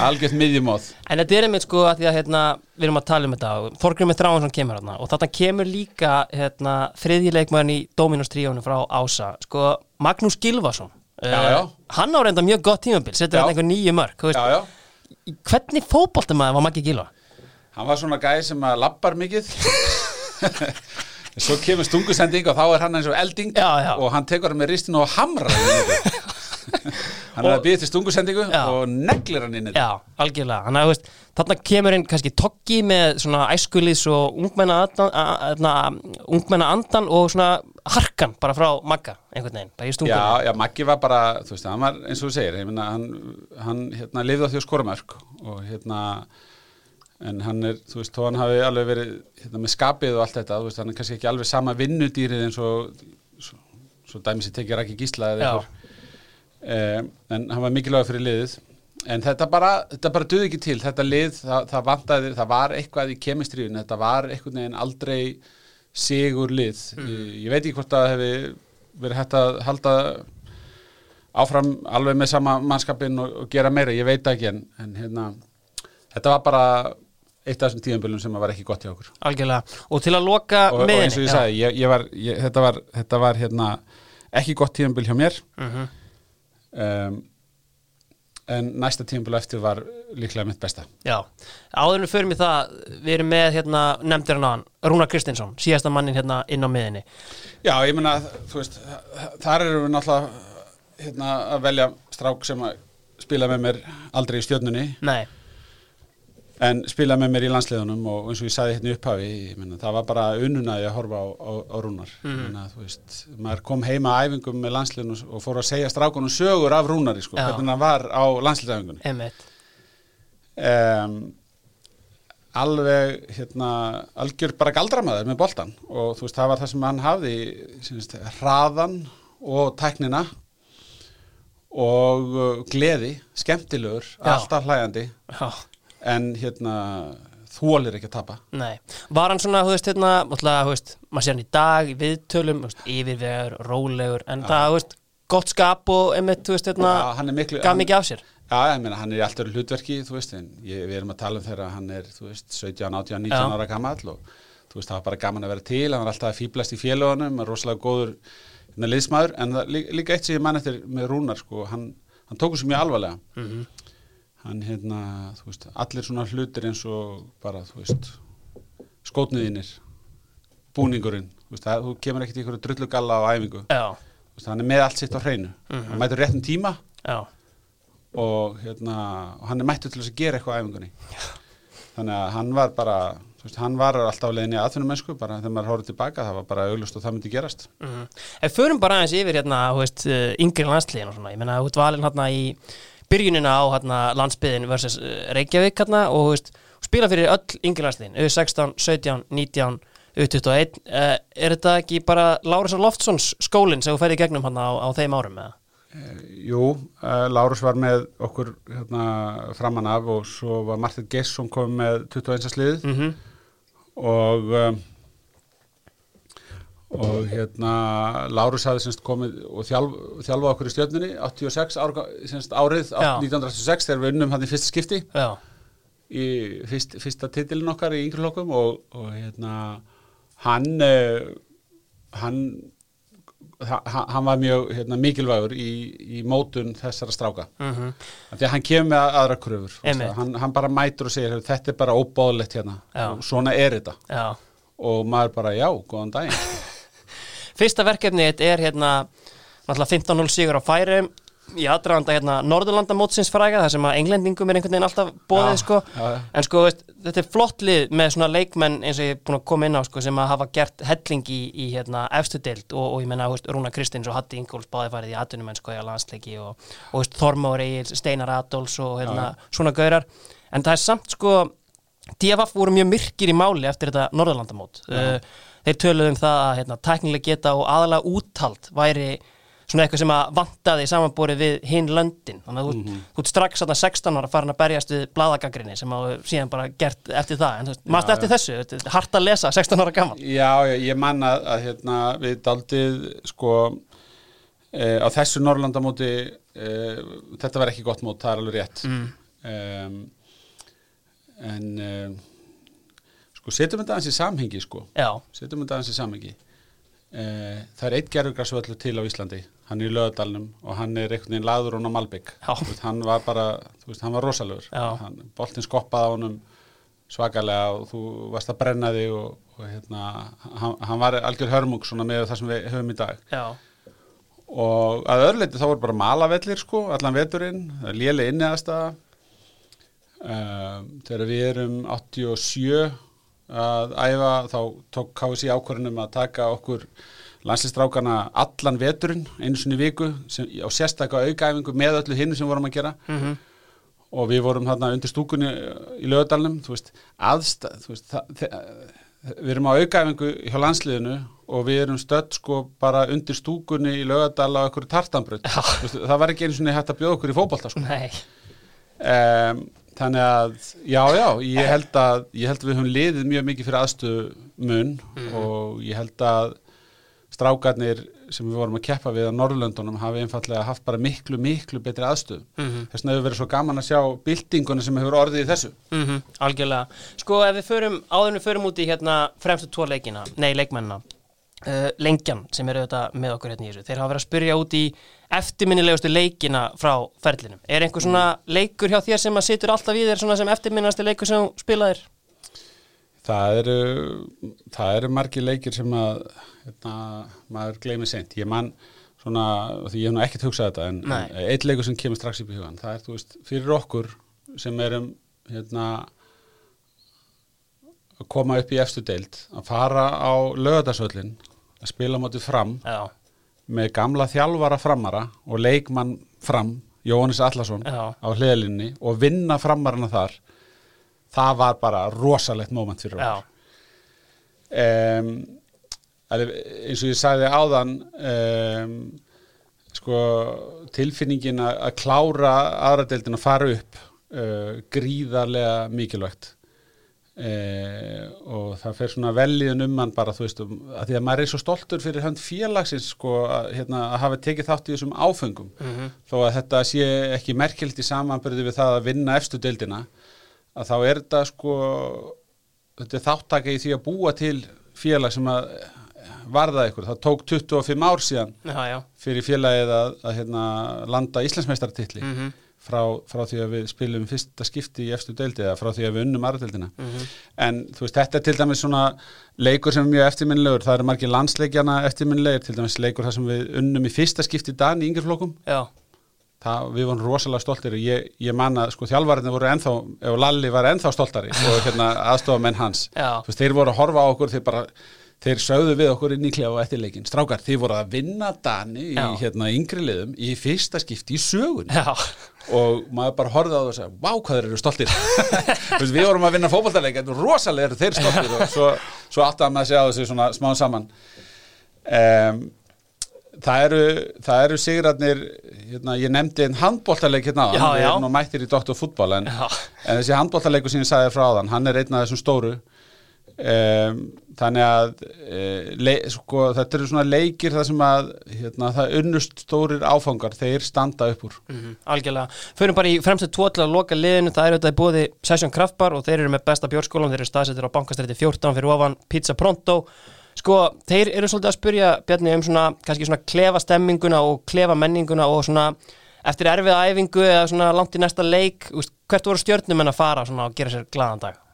algjört miðjumóð En þetta er einmitt sko að því að hérna, við erum að tala um þetta og Þorgrymur Þráhansson kemur hérna og þarna kemur líka hérna, þriðji leikmæðin í Dominos tríónu frá Ása sko Magnús Gilvason Já, já. Hann á reynda mjög gott tímabil, setur hann einhver nýju mörg. Hvernig fótboltamaður var Maggi Gilva? hann var svona gæði sem að lappar mikið svo kemur stungusending og þá er hann eins og elding já. og hann tekur hann með ristinu og hamrar hann hann er að býða til stungusendingu Já. og neglir hann inn í Já, algjörlega. Þannig að þú veist, þarna kemur inn kannski Toggi með svona æskulis og ungmenna andan, ungmenna andan og svona harkan bara frá Magga einhvern veginn, bara í stungunni Já, já, Maggi var bara, þú veist, hann var eins og þú segir, ég meina, hann, hann hérna, lifði á því að skora mörg og hérna, en hann er, þú veist, þó hann hafi alveg verið hérna, með skapið og allt þetta, veist, hann er kannski ekki alveg sama vinnudýrið eins og, svo, svo dæmi sér tekið ekki gísla eða eitthvað, eh, en hann var mikilvæg fyrir liðið, en þetta bara, þetta bara duði ekki til, þetta lið, það, það vantaði, það var eitthvað í kemistriðun, þetta var einhvern veginn aldrei sigur lið, ég, ég veit ekki hvort að hefði verið hægt að halda áfram alveg með sama mannskapin og, og gera meira, ég veit ekki en, en hérna, þetta var bara eitt af þessum tíðanbölum sem var ekki gott hjá okkur. Algjörlega. Og til að loka og, og miðinni eins og ég sagði, ég, ég var, ég, þetta var, þetta var hérna, ekki gott tíðanböl hjá mér. Mm um, en næsta tíðanböl eftir var líklega mitt besta. Já, áður en við förum í það við erum með hérna, nefndir hann Rúnar Kristinsson, síðasta mannin hérna inn á miðinni Já, ég meina, þú veist, þar erum við náttúrulega hérna, að velja strák sem að spila með mér aldrei í stjörnunni. Nei, en spila með mér í landsliðunum og eins og ég sagði hérna upphafi, ég meina, það var bara ununaði að horfa á, á, á rúnar. Mm. meina, þú veist, maður kom heima að æfingum með landsliðunum og fór að segja strákunum sögur af rúnari, sko, hvernig hann var á landsliðæfingunni emitt um, alveg hérna, algjör bara galdramæður með boltan og veist, það var það sem hann hafði semst, hraðan og tæknina og uh, gleði, skemmtilegur Já. alltaf hlæjandi. Já, en hérna þólir ekki að tapa nei Var hann svona, þú veist, hérna, alltaf, þú veist maður sér hann í dag, í viðtölum, þú veist, yfirvegur rólegur, en það, þú veist gott skap og emitt, þú veist, hérna miklu gaf mikið af sér Já, ég meina, hann er í allt öru hlutverki, þú veist, en ég, við erum að tala um þegar hann er, þú veist, 17, 18, 19 Já. ára gamall og þú veist, það var bara gaman að vera til, hann var alltaf að fýblast í félagunum, rosalega góður hérna, liðsmaður, en það, lí- líka eitt sem ég man eftir með Rúnar, sko, hann, hann tók þessu mjög alvarlega. Mhm. Hann, hérna, þú veist, allir svona hlutir eins og bara, þú veist, skótniðinir, búningurinn, þú veist, það, þú kemur ekkert í ykkur drullugalla á æfingu, Já, veist, hann er með allt sitt á hreinu, hann mætur réttum tíma, já, og hérna, hann er mættur til þess að gera eitthvað á æfingunni. Þannig að hann var bara þú veist, hann var alltaf á leiðinni að aðfunum mennsku bara þegar maður horfði tilbaka, það var bara auglust og það myndi gerast. Mm Ef förum bara aðeins yfir hérna, þú veist, uh, yngri landsliðin og svona, ég meina, þú ert valinn hérna í byrjunina á hérna landsbyðin versus uh, Reykjavík hérna og veist, spila fyrir öll yngri landsliðin, U16, 17, 19, U21, uh, er þetta ekki bara Lárusson Loftssons skólinn sem þú ferði gegnum hérna á, á þeim árum eða? Eh, Jú, uh, Lárus var með okkur hérna, framan af og svo var Martin Gesson komið með 21. sliðið Mm og um, og hérna Lárus hafði semst komið og þjálf, þjálfað okkur í stjörnunni 86 ár, semst árið Já. 1986 þegar við unnum hann í fyrsta skipti. Já, í fyrst, fyrsta titilin okkar í yngri lokum og, og hérna hann uh, hann ha- ha- hann var mjög hérna, mikilvægur í, í mótun þessara stráka. Mm af því að hann kemur með aðra kröfur hann, hann bara mætur og segir "Heyrðu, þetta er bara óbáðlegt hérna. Já. svona er þetta. Já. Og maður bara já, góðan daginn Fyrsta verkefni er hérna náttúrulega 15-0 sigur á færum í aðdraganda hérna Norðurlandamótsins fræga þar sem að englendingum er einhvern veginn alltaf bóðið Já, sko. já, já. en sko veist, þetta er flott lið með svona leikmenn eins og ég er búin að koma inn á sko sem að hafa gert helling í, í hérna efstu deild og, og ég menna veist, Rúna Kristins og Hatti Ingóls báði farið í atvinnumenn sko í að landsleiki og, og Egil, Steinar Adolfs og hérna svona gaurar. En það er samt sko DFF voru mjög myrkir í máli eftir þetta Norðurlandamót. Uh, þeir töluðu um það að hérna, tæknilega geta og aðalega úthald væri svona eitthvað sem að vantaði samanborið við hinn löndin. Þannig að þú, þú ert strax þarna 16 ára farin að berjast við bladagagrinni sem að síðan bara gert eftir það. En þú veist, maður eftir þessu, þetta er hart að lesa 16 ára gaman já, ég, ég man að, að hérna, við daldið sko e, á þessu Norrlandamóti e, þetta var ekki gott mót, það er alveg rétt. Mm. um, en um, sko setjum þetta aðeins í samhengi sko. Já, setjum þetta aðeins í samhengi. Uh, það er eitt gerfugrasvöllu til á Íslandi. Hann er í lögadalnum og hann er einhvern veginn laður hún á Malbygg hann var bara, þú veist, hann var rosalegur. Já. hann, boltinn skoppaði á honum svakalega og þú varst að brenna þig og, og hérna, hann, hann var algjör hörmung svona með það sem við höfum í dag. Já, og að öðruleiti þá voru bara malavellir sko, allan veturinn, léli inni aðstæða um, þegar við erum 87 að æfa þá tók KSI ákvörðunum að taka okkur landslistrákana allan veturinn einu sinni í viku sem, á sérstaka aukaæfingu með öllu hinnu sem vorum að gera. Mm og við vorum þarna undir stúkunni í veist, aðstæð við erum á aukaæfingu hjá landsliðinu og við erum stödd sko bara undir stúkunni í lögadal á einhverju tartanbröð það var ekki einu svona hægt að bjóða okkur í fótbolta sko. nei. Um, þannig að já, já, ég held að ég held að við höfum liðið mjög mikið fyrir aðstöðu mun og ég held að strákarnir sem við vorum að keppa við á Norrlöndunum hafi einfallega haft bara miklu, miklu betri aðstöð. Mhm. Þess vegna hefur verið svo gaman að sjá byltinguna sem hefur orðið í þessu. Mm algjörlega. Sko ef við förum, áður við förum út í hérna fremstu tvo leikina, nei leikmennina, uh, lengjan sem eru þetta með okkur hérna í þessu, þeir hafa verið að spyrja út í eftirminnilegustu leikina frá ferlinum. Er einhver svona leikur hjá þér sem að situr alltaf í þér svona sem eftirminnilegasti leikur sem spilaðir? Það eru, það eru margir leikir sem að hérna, maður gleymi seint. Ég man svona, því ég hef nú ekkert hugsað þetta, en en eitt leikur sem kemur strax upp í hugan, það er, þú veist, fyrir okkur sem erum, hérna, að koma upp í efstu deild, að fara á lögadagsvöllin, að spila mótið fram Já, með gamla þjálfara framara og leikmann fram, Jóhannes Allarsson Já. á hliðlinni og vinna framarana þar, það var bara rosalegt moment fyrir okkur. Um, eins og ég sagði áðan um, sko tilfinningin að klára aðradeldin að fara upp uh, gríðarlega mikilvægt uh, og það fer svona veljiðun um hann bara þú veist um, að því að maður er svo stoltur fyrir hönd félagsins sko að, hérna, að hafa tekið þátt í þessum áfengum Mhm. þó að þetta sé ekki merkilt í samanbyrði við það að vinna efstu deildina að þá er þetta sko þetta er þáttaka í því að búa til félag sem að varða ykkur. Það tók 25 ár síðan já, já. fyrir félagið að, að hérna, landa Íslandsmeistartitli Mm frá, frá því að við spilum fyrsta skipti í efstu deildi eða frá því að við unnum aðradeildina. En þú veist, þetta er til dæmis svona leikur sem er mjög eftirminnilegur. Það eru margir landsleikjana eftirminnilegir, til dæmis leikur þar sem við unnum í fyrsta skipti í dag í. Það, við vorum rosalega stoltir og ég, ég man að sko þjálfariðin voru ennþá, ef Lalli var ennþá stoltari og hérna aðstofamenn hans Já. Þú veist, þeir voru að horfa á okkur þeir bara, þeir sögðu við okkur inn í klefa eftir leikin, strákar, þeir voru að vinna Dani í hérna yngri liðum í fyrsta skipti í sögun og maður bara horfði á það og sagði, vá hvað þeir eru stoltir. Við vorum að vinna fótboltaleik en rosalega eru þeir stoltir og svo, svo að maður að segja á þessu svona smá saman. Um, það eru eru sigratnir hérna, ég nefndi einn handboltaleik hérna við já. erum nú mættir í Dr. Fútbol en, en þessi handboltaleikur sem ég sagði frá áðan hann er einn af þessum stóru um, þannig að e, sko, þetta eru svona leikir þar sem að hérna, það unnust stórir áfangar þeir standa upp úr Mhm, algjörlega. Förum bara í fremstu til að loka liðinu, það er auðvitað í bóði Session Kraftbar og þeir eru með besta bjórskólan, þeir eru staðsettir á bankastræti 14 fyrir ofan Pizza Pronto. Sko, þeir eru svolítið að spyrja Bjarni um svona, kannski svona klefa stemminguna og klefa menninguna og svona eftir erfiða æfingu eða svona langt í næsta leik, hvert voru stjörnum en að fara svona og gera sér glaðan dag?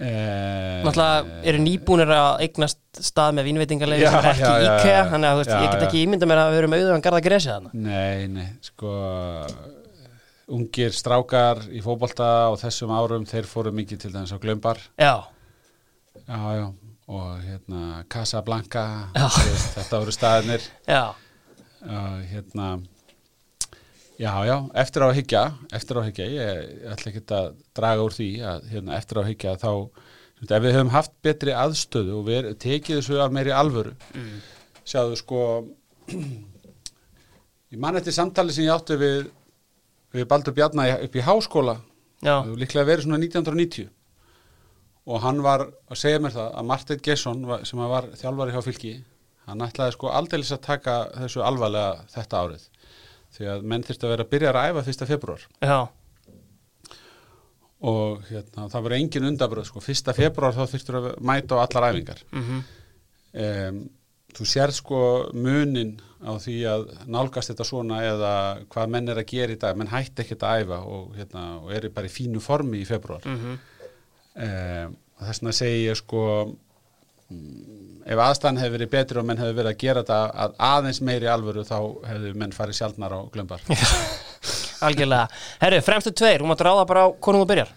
Náttúrulega eru nýbúnir að eignast stað með vínveitingarlega Já, sem er ekki IKEA, þannig að þú veist, Já, ég get ekki ímynda mér að við erum auðvitað garða gresið þarna. Nei, nei, sko ungir strákar í fótbolta á þessum árum, þeir fóru mikið til dæmis á glömbar Já, Já, já, og hérna Casablanca, þetta voru staðinir já, uh, hérna Já, já, eftir á að hyggja eftir á að hyggja, ég, ætla ekki að draga úr því að hérna, eftir á að hyggja þá, ef við höfum haft betri aðstöðu og við tekið þessu að meiri alvöru sjáðu sko ég man eftir samtali sem ég átti við, við Baldur Bjarna í- upp í háskóla. Líklega verið svona 1990 og hann var að segja mér það að Martin Gesson var- sem var þjálfari hjá fylki hann ætlaði sko aldeilis að taka þessu alvarlega þetta árið því að menn þyrfti að vera að byrja að æfa fyrsta februar já, og hérna, það var engin undabröð sko, fyrsta februar þá þyrftur að mæta á allar æfingar. Mhm, um, þú sér sko munin á því að nálgast þetta svona eða hvað menn er að gera í dag. Menn hætti ekkert að æfa og, hérna, og eru bara í fínu formi í februar mhm, um, þess vegna segi ég sko mm, ef aðstæðan hefur verið betri og menn hefur verið að gera þetta að aðeins meiri alvöru þá hefur menn farið sjaldnar á glömbar algjörlega. Herru, fremstu tveir, hún mátt ráða bara á konum þú byrjar.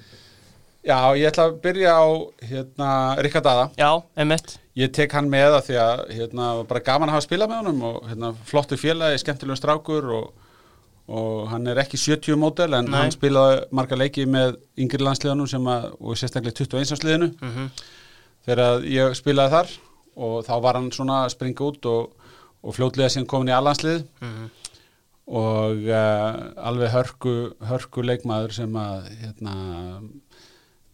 Já, ég ætla að byrja á hérna, Ríkard Aða Já, emitt. Ég tek hann með að því að hérna, bara gaman að hafa spilað með honum og hérna, flottu félagi, skemmtilegum strákur og, og hann er ekki 70 mótel en Nei. hann spilaði marga leiki með yngri landsliðunum sem að, og sérstaklega 21 ánsliðinu Mhm, þegar ég spilaði þar og þá var hann svona að springa út og, og fljótlega síðan komin í allanslið mhm, og uh, alveg hörku, hörku leikmaður sem að hérna,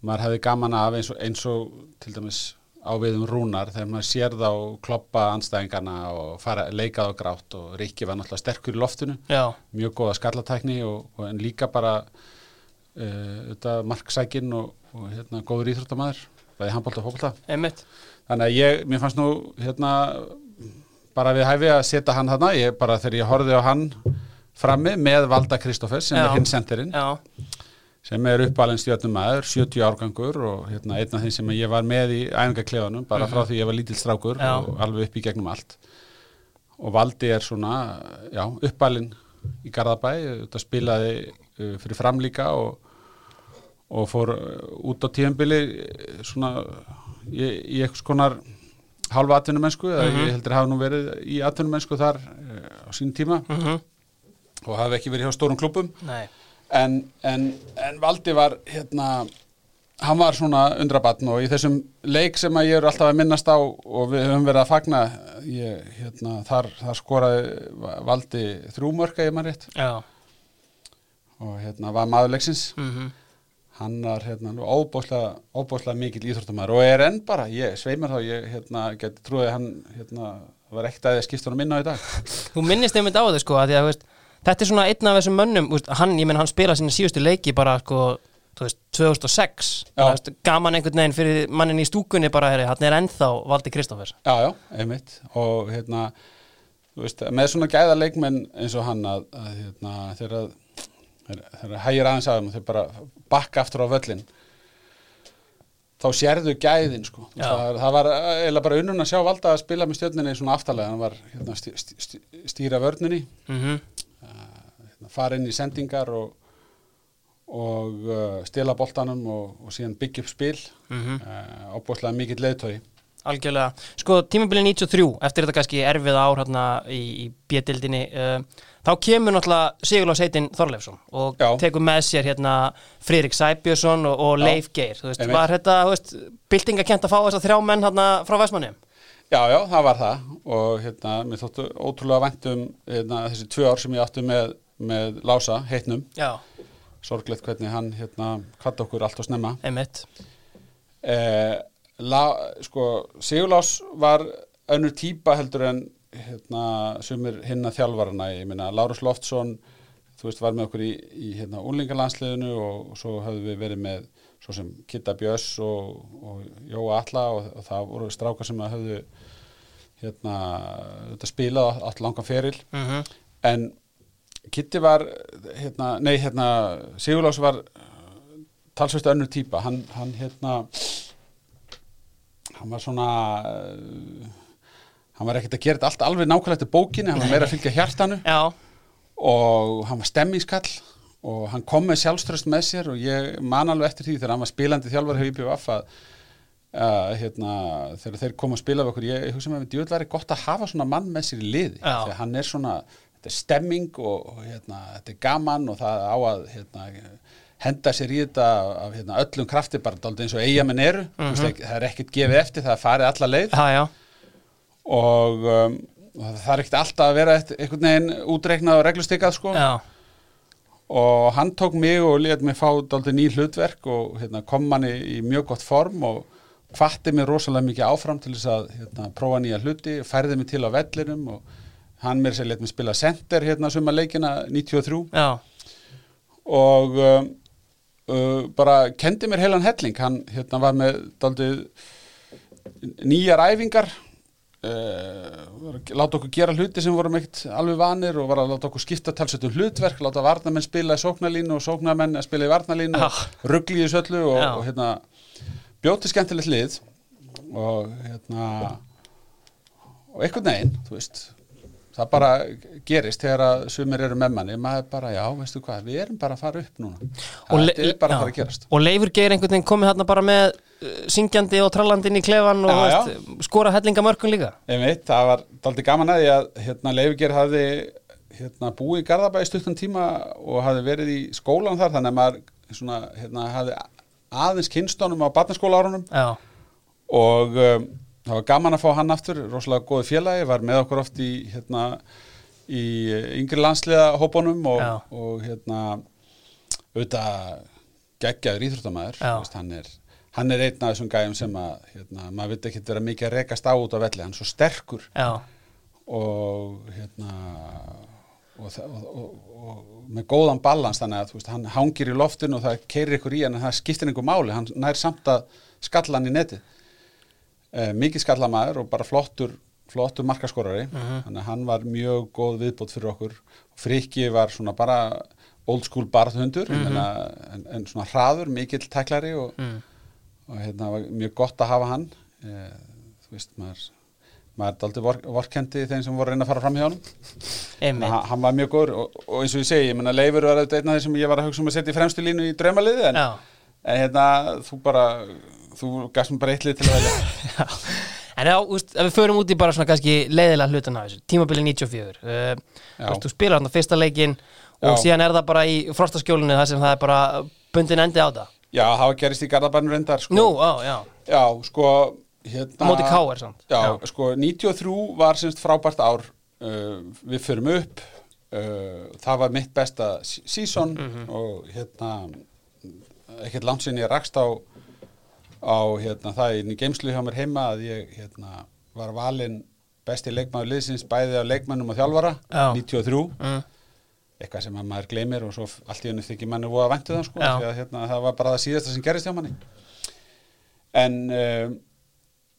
maður hefði gaman af eins og, eins og til dæmis á við um rúnar þegar maður sér þá kloppa anstæðingarna og fara leikað á grátt og Rikki var náttúrulega sterkur í loftinu Já, mjög góða skallatækni og, og en líka bara uh, marksækin og, og hérna, góður íþróttamæður bæði handbólta og fólkta þannig að ég, mér fannst nú hérna, bara við hæfi að setja hann þarna, ég bara þegar ég horfði á hann frammi með Valda Kristófers sem Já. er hinn sendirinn sem er uppalinn stjórnum maður, 70 árgangur og hérna, einn af þeim sem ég var með í æfingaklefanum, bara frá því ég var lítill strákur Mhm. Já. og alveg upp í gegnum allt og Valdi er svona uppalinn í Garðabæ þetta spilaði uh, fyrir framlíka og, og fór uh, út á tíðanbili uh, svona í, í eitthvað skonar hálfa atvinnumennsku, eða Mhm. ég heldur hafa nú verið í atvinnumennsku þar uh, á sín tíma. Mhm, og hafi ekki verið hjá stórum klubum nei. En, en, en Valdi var hérna hann var svona undrabatn og í þessum leik sem að ég er alltaf að minnast á og við höfum verið að fagna ég, hérna, þar, þar skoraði Valdi þrjúmörka ég maður rétt. Já, og hérna var maður leiksins. Mhm, hann var hérna óbúslega mikil íþróttamæður og er enn bara, ég sveimar þá ég hérna, geti trúið að hann hérna, var ekkert að ég skipta hann minna á í dag. Þú minnist einmitt á þau sko að að veist, þetta er svona einn af þessum mönnum veist, hann, ég menn hann spila sinni síðustu leiki bara sko, þú veist, 2006 Já. Þú veist, gaman einhvern veginn fyrir mannin í stúkunni bara, herri, hann er ennþá Valdi Kristófers Já, já, einmitt. Og hérna, þú veist, með svona gæða leikmenn eins og hann að, að hérna, þegar þegar- þegar hægir aðeins að þeim og þeir bara bakka aftur á völlin þá sérðu gæðin sko. Það, það var eiginlega bara unnun að sjá valda að spila með stjörninni svona aftalega. Hann var hérna, stý, stý, stý, stýra vörninni mm hérna, fara inn í sendingar og, og uh, stela boltanum og, og síðan byggja upp spil. Mhm. uh, ábúslega mikill leiðtói Algjörlega, sko tímabili 93 eftir þetta kannski erfið ár hérna í, í B-dildinni uh, þá kemur náttúrulega Sigurlás heitinn Þorleifsson og Já. tekur með sér hérna Friðrik Sæbjörnsson og, og. Leif Geir þú veist, Einmitt. var þetta, þú veist, byltingakent að fá þess að þrjá menn hérna frá Vestmanni Já, já, það var það og hérna, mér þóttu ótrúlega vænt um hérna, þessi tvö ár sem ég átti með, með Lása, heitnum, Já, sorglegt hvernig hann hérna kvart okkur allt og snemma. einmitt Eh, la, sko, Sigurlás var önnur típa heldur en hérna, sumir hinna þjálfarana, ég minna, Lárus Loftsson, þú veist, var með okkur í, í hérna, úlingalandsliðinu og, og svo höfðum við verið með svo sem Kitta Björns og, og Jóa Alla og, og það voru strákar sem höfðu hérna, þetta spilað allt langan feril. Mm en Kitti var hérna, nei, hérna, Sigurlás var talsvist önnur típa. Hann, hann hérna hann var svona uh, hann var ekkert að gera þetta allt alveg nákvæmlega eftir bókinni, hann var meira að fylgja hjartanu. Já, og hann var stemmingskall og hann kom með sjálfströst með sér og ég man alveg eftir því þegar hann var spilandi þjálfar hefur IPVF að Uh, hérna, þegar þeir koma að spila við okkur, ég, ég hugsa með því djúvel væri gott að hafa svona mann með sér í liði þegar hann er svona, þetta er stemming og, og hérna, þetta er gaman og það á að hérna, henda sér í þetta af hérna, öllum krafti bara dálítið eins og eigamenn eru. Mm -hmm. það er ekkert gefið eftir, það er farið alla leið. Já, og um, og það er ekkert alltaf að vera einhvern veginn útreiknað og reglustikkað sko. Og hann tók mig og let mig fá dálítið ný hlutverk og hérna, kom manni í mjög gott form og hvatti mig rosalega mikið áfram til þess að hérna, prófa nýja hluti, færði mig til á vellinum og hann mér sér let mig spila center hérna suma leikina 93 já, og um, uh, bara kendi mér heilan helling hann hérna var með daldið nýjar æfingar uh, láta okkur gera hluti sem vorum ekkert alveg vanir og var að láta okkur skipta talsveitum hlutverk, láta varnamenn spila í sóknarlínu og sóknarmenn að spila í varnarlínu Já. og ruggli í þessu öllu og, og hérna bjóti skemmtilegt lið og hérna og einhvern veginn, þú veist það bara gerist þegar að sumir eru með manni, maður bara, já, veistu hvað við erum bara að fara upp núna. Le- er bara já. að fara að gerast. Og Leifur Geir einhvern veginn komið hérna bara með uh, syngjandi og trallandi inn í klefan og Já, veist, skora hellinga mörkun líka. Einmitt, það var daldi gaman að því að hérna, Leifger hafði hérna, búið í Garðabæði stuttan tíma og hafði verið í skólan þar þannig að maður svona, hérna, hafði aðeins kynstónum á barnaskóla árunum Já, og um, það var gaman að fá hann aftur rosalega góði félagi, var með okkur oft í hérna í yngri landsliða hópunum og, og hérna auðvitað geggjaður íþróttamæður hann er hann er einn af þessum gæjum sem að hérna, maður veit ekki vera mikið að rekast á út á velli hann er svo sterkur. Já, og hérna og, og, og, og með góðan balans þannig að veist, hann hangir í loftinu og það keirir ykkur í hann en það skiptir einhver máli, hann nær samt að skalla hann í netið e, mikið skallamaður og bara flottur flottur markaskorari. Þannig að hann var mjög góð viðbót fyrir okkur. Frikki var svona bara old school barðhundur mm en, en svona hraður, mikill tæklari og, og hérna var mjög gott að hafa hann. E, þú veist, maður maður er aldrei vor, vorkendi þeim sem voru að reyna að fara fram hjá hann einmitt. Hann, var mjög góður og, og eins og ég segi, ég menna Leifur var auðvitað einn af þeir sem ég var að hugsa um að setja í fremstu línu í draumaliði en, en hérna, þú bara þú gafst mér bara eitt lið til að velja En já, ef við förum út í bara svona kannski leiðilega hlutan af þessu, tímabili 94 uh, Já. Þú spilar þarna fyrsta leikinn og Já. síðan er það bara í frostaskjólinu þar sem það er bara bundin endi á það Já, það gerist í Garðabænum reyndar sko. Nú, á, já, Já, sko hérna, á móti K.R. samt Já, sko 93 var semst frábært ár uh, Við förum upp uh, Það var mitt besta s- season Mhm. og hérna ekkert langt sinni ég rakst á á hérna, það í geimslu hjá mér heima að ég hérna, var valinn besti leikmaður liðsins bæði af leikmannum og þjálfara Já. 93 mm. eitthvað sem að maður gleymir og svo allt í hennu þykir manni voða væntu það sko Já. því að hérna, það var bara það síðasta sem gerist hjá manni en um,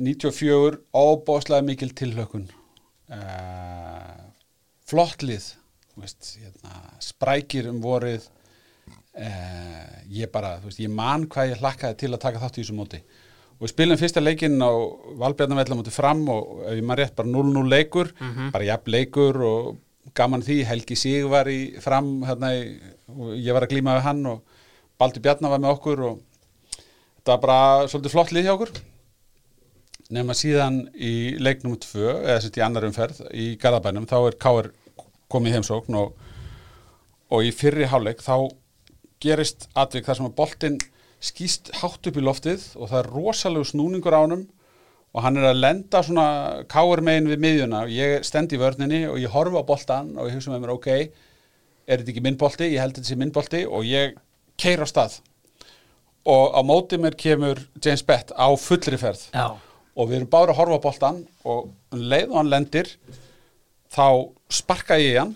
94 óbóðslega mikil tilhlökun uh, flott lið þú veist, hérna, sprækir um vorið uh, ég bara, þú veist, ég man hvað ég hlakkaði til að taka þátt í þessu móti. Og við spilum fyrsta leikinn á Valbjarnavella móti fram og ef ég maður rétt bara 0-0 leikur, bara jafn leikur og gaman því, Helgi Sig var í fram hérna, í, og ég var að glíma við hann og Baldur Bjarnar var með okkur og þetta var bara svolítið flott lið hjá okkur. Nema síðan í leiknum 2, eða sett í annar umferð í Garðabænum, þá er Káir komið heimsókn og, og í fyrri hálfleik þá gerist atvik þar sem að boltinn skýst hátt upp í loftið og það er rosalegu snúningur á honum og hann er að lenda svona Káir megin við miðjuna. Og ég stend í vörninni og ég horfi á boltan og ég hugsa með mér, ok er þetta ekki minn bolti, ég held þetta sé minn bolti og ég keir á stað. Og á móti mér kemur James Bett á fullri ferð. Já, og við erum bara að horfa á boltan og um leið og hann lendir þá sparka ég í hann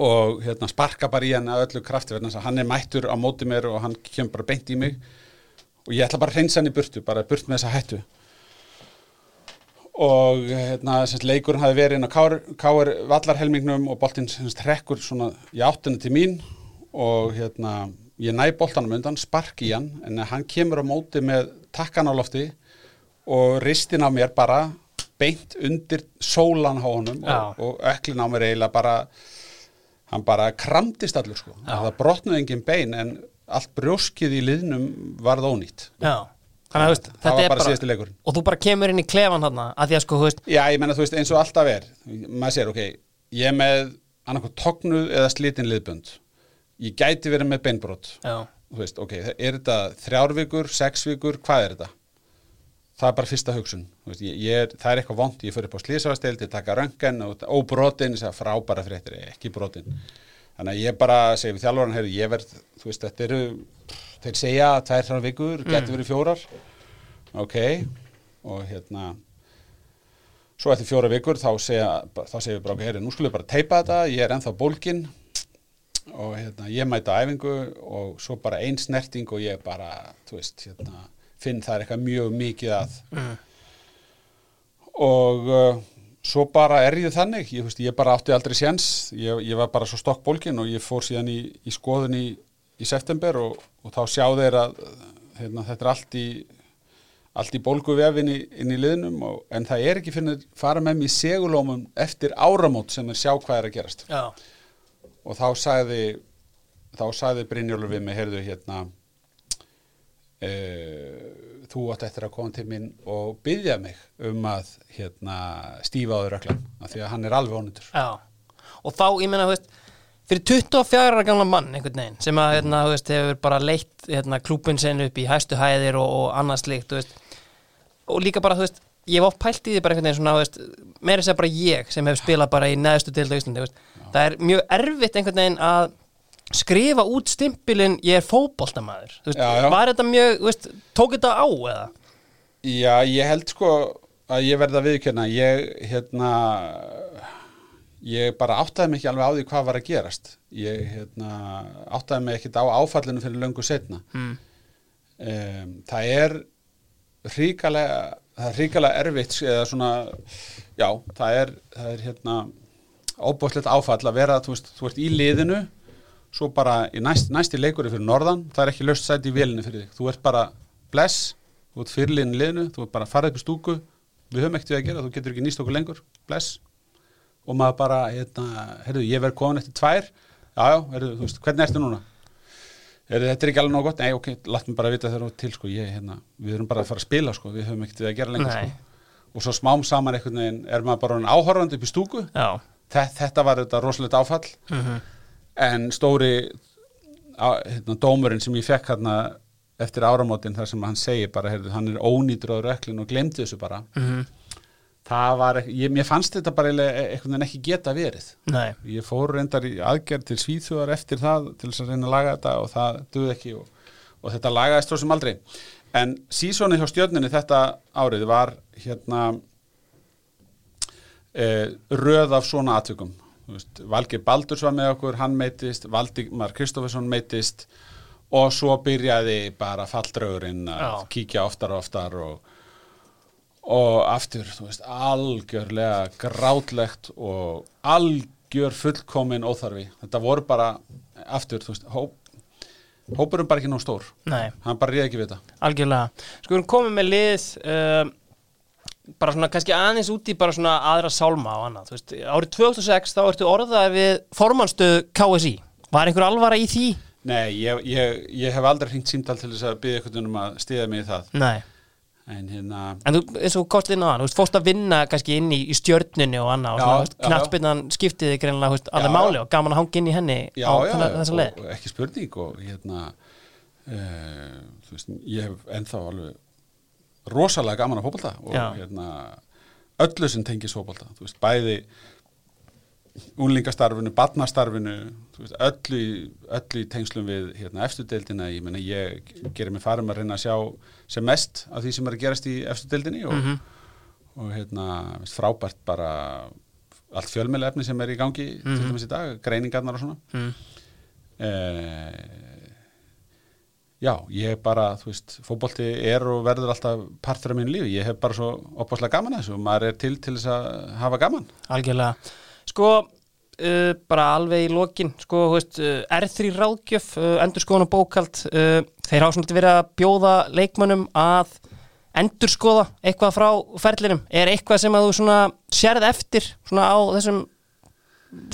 og hérna, sparka bara í hann að öllu krafti verðan þess að hann er mættur á móti mér og hann kemur bara beint í mig. Og ég ætla bara að hreinsa hann í burtu bara burt með þessa hættu. Og hérna, semst, leikurinn hafi verið inn á Káir, vallarhelmingnum og boltinn semst, hrekkur svona í áttunni til mín. Og hérna, ég næ boltanum undan, spark í hann en hann kemur á móti með takkan á lofti og ristin á mér bara beint undir sólan á honum og, og öklin á mér eiginlega bara hann bara kramdist allur sko. Já. það brotnuði engin bein en allt brjóskið í liðnum varð ónýtt. Já. Þannig að veist, þetta var bara síðasti leikurinn. Og þú bara kemur inn í klefan hann að því að sko, veist Já, ég menna, þú veist, eins og alltaf er maður sér, ok, ég er með annarkoð tognuð eða slitin liðbönd. Ég gæti verið með beinbrot. Já, þú veist, ok, er þetta þrjár vikur, sex vikur, hvað er þetta? Það er bara fyrsta hugsun. Veist, ég, ég það er eitthvað vond, ég fyrir upp á slísarasteldi taka röngan og, og brotin að frábæra fréttir, ekki brotin. Þannig að ég bara segi við þjálfurinn heyrðu, ég verð, þú veist, þetta eru þeir segja að tvær, þrjár vikur, geti verið fjórar. Ok og hérna svo eftir fjóra vikur þá segja við bara, heyrðu, nú skulum við bara teipa þetta ég er ennþá bólgin og hérna, ég mæta æfingu og svo bara ein snerting og ég bara þú veist, hérna, finn það er eitthvað mjög mikið að. Og uh, svo bara er ég þannig. Ég, veist, ég bara átti aldrei séns. Ég, ég var bara svo stokk bólgin og ég fór síðan í, í skoðun í, í september og, og þá sjá þeir að hérna, þetta er allt í allt í bólgu vefin í, inn í liðnum og, en það er ekki fyrir að fara með mér í segulómum eftir áramót sem er sjá hvað er að gerast. Já, og þá sagði þá sagði Brynjólfur við mig heyrðu hérna e, þú átt eftir að koma til minn og byggja mig um að hérna stífa á þau röklan af því að hann er alveg já. Og þá, ég veist Fyrir 24 ára gamla mann einhvern veginn sem að, hérna, þú veist, hefur bara leitt hérna, klúbun sinn upp í hæstu hæðir og, og þú veist. Og líka bara, þú veist, ég hef oft pælt í því bara einhvern veginn svona, veist, meira sér bara ég sem hef spilað bara í neðstu til það er mjög erfitt einhvern veginn að skrifa út stimpilinn ég er já. var þetta mjög, veist, tók þetta á eða? Já, ég held sko að ég verða að viðkjöna ég, hérna ég bara áttaði mig ekki alveg á því hvað var að gerast ég, hérna, áttaði mig ekkit á áfallinu fyrir löngu setna Mm. um, það er ríkalega það er ríkalega erfitt eða svona, já, það er það er hérna óbúðslegt áfall að vera, þú veist, þú ert í liðinu svo bara í næst, næsti leikuri fyrir norðan, það er ekki löst sæti í vélinu fyrir þig, þú ert bara bless þú ert fyrirliðin í liðinu, þú ert bara farið upp í stúku. Við höfum ekkert við að gera, þú getur ekki nýst okkur lengur. Bless. Og maður bara, hérna, heyrðu, ég verð komin eftir tvær. Já, já, heyrðu, þú veist, hvernig ertu núna? Heyrðu, þetta er ekki alveg nóg gott, nei, ok, látt mér bara vita þegar þú til, sko, ég, hérna, við erum bara að fara að spila, sko, við höfum ekkert við að gera lengur, sko. Og svo smám saman einhvern veginn er maður bara áhorfandi upp í stúku. Þetta, þetta var þetta rosalegt áfall. Mhm. En stóri á, hérna, dómurinn sem ég fekk hérna eftir áramótin þar sem hann segir bara, heyrðu, hann er ónýtur á röklin og glemdi þessu bara. Mhm. það var, ég, mér fannst þetta bara eiginlega einhvern veginn ekki geta verið. Nei. Ég fór reyndar í aðgerð til Svíþjóðar eftir það til þess að reyna að laga þetta og það duði ekki og, og þetta lagaðist svo sem aldrei. En sísoni hjá stjörninni þetta árið var hérna e, röð af svona atvikum Valgeir Baldurs var með okkur, hann meitist Valdimar Kristoffersson meitist og svo byrjaði bara falldraugurinn að kíkja oftar og oftar og og aftur, þú veist, algjörlega grátlegt og algjör fullkomin óþarfi. Þetta voru bara, aftur, þú veist hóp, hópurum bara ekki nóg stór. Nei, hann bara ríði ekki við þetta. Algjörlega. Sko, við komið með lið uh, bara svona kannski aðeins út í bara svona aðra sálma og annað, þú veist, árið 2006 þá ertu orðaðir við formannstöð KSI Var einhver alvara í því? Nei, ég, ég, ég hef aldrei hringt símtal til þess að byggja einhvern um að stiða mig í það Nei en hérna, En þú, eins og kostið inn á hann, þú veist, fórst að vinna kannski inn í, í stjörnunni og annað og Já, svona, já, já. knattspinnan skiptiði greinlega, þú veist, Já, alveg já. máli og gaman að hanga inn í henni já, á já, þessa leið. og, og ekki spurning og hérna uh, þú veist, ég hef ennþá alveg rosalega gaman að fótbolta og Já. hérna öllu sem tengis fótbolta, þú veist, bæði unlingastarfinu, barnastarfinu veist, öllu, öllu í tengslum við hérna, efstudeildina, ég meina ég gerir mig farum að reyna að sjá sem mest af því sem er að gerast í efstudeildinni og, Mhm. og hérna veist, frábært bara allt fjölmjölu efni sem er í gangi til dæmis í dag, greiningarnar og svona Mm. eh, já, ég bara þú veist, fótbolti er og verður alltaf partur af mínu lífi, ég hef bara svo opaslega gaman að þessu og maður er til til þess að hafa gaman Algjörlega. Sko, uh, bara alveg í lokin, sko, þú veist, uh, R3 ráðgjöf, uh, endurskoðan og bókald, uh, þeir hafa svona verið að bjóða leikmönnum að endurskoða eitthvað frá ferlinum. Er eitthvað sem að þú svona sérð eftir svona á þessum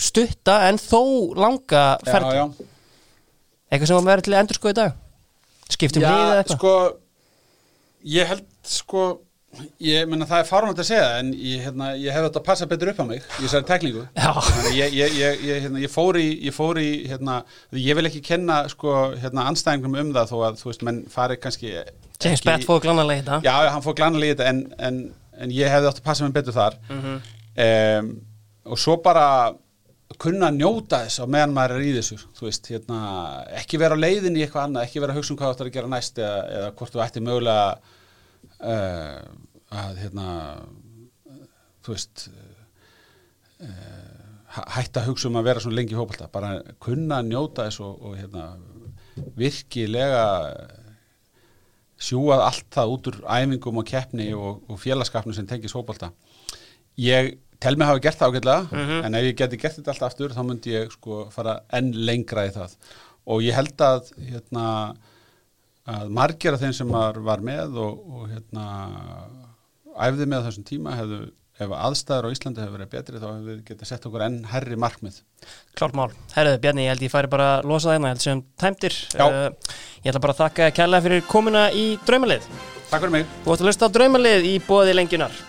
stutta en þó langa ferli? já, já. Eitthvað sem að vera til að endurskoða í dag? Skiptum liðið eða eitthvað? sko ég held sko ég meina það er fárvænt að segja en ég, hérna, ég hef þetta að passa betur upp á mig í þessari tekningu Já. Ég, ég, ég, ég, hérna, ég fór í, ég fór í hérna, ég vil ekki kenna sko, hérna, anstæðingum um það þó að þú veist, menn fari kannski James Bett fóðu glannalega þetta. Já, já, hann fór glanlega í þetta en, en, en ég hefði átt að passa mig betur þar Mhm. um, og svo bara kunna að njóta þess á meðan maður er í þessu þú veist, hérna, ekki vera leiðin í eitthvað annað, ekki vera að hugsa um hvað þú ættir að gera næst eða, eða hvort þú ætti mögulega uh, að hérna þú veist uh, hætta að hugsa um að vera svona lengi hópalta, bara kunna að njóta þess og, og hérna virkilega sjúað allt það út úr æfingum og keppni og, og félagskapnum sem tengis hópalta ég tel mig hafa gert það ágætlega en ef ég geti gert þetta allt aftur þá myndi ég sko fara enn lengra í það og ég held að hérna að margir af þeim sem var, var með og, og hérna æfði með þessum tíma hefðu ef aðstæður á Íslandi hefur verið betri þá hefur við getið sett okkur enn herri markmið Klárt mál. Herðu, Bjarni, ég held ég færi bara að losa það hérna, ég held sem tæmtir. Já. Uh, ég ætla bara að þakka kærlega fyrir komuna í draumalið. Takk fyrir mig Þú ætti að lusta á draumalið í bóði lengjunar.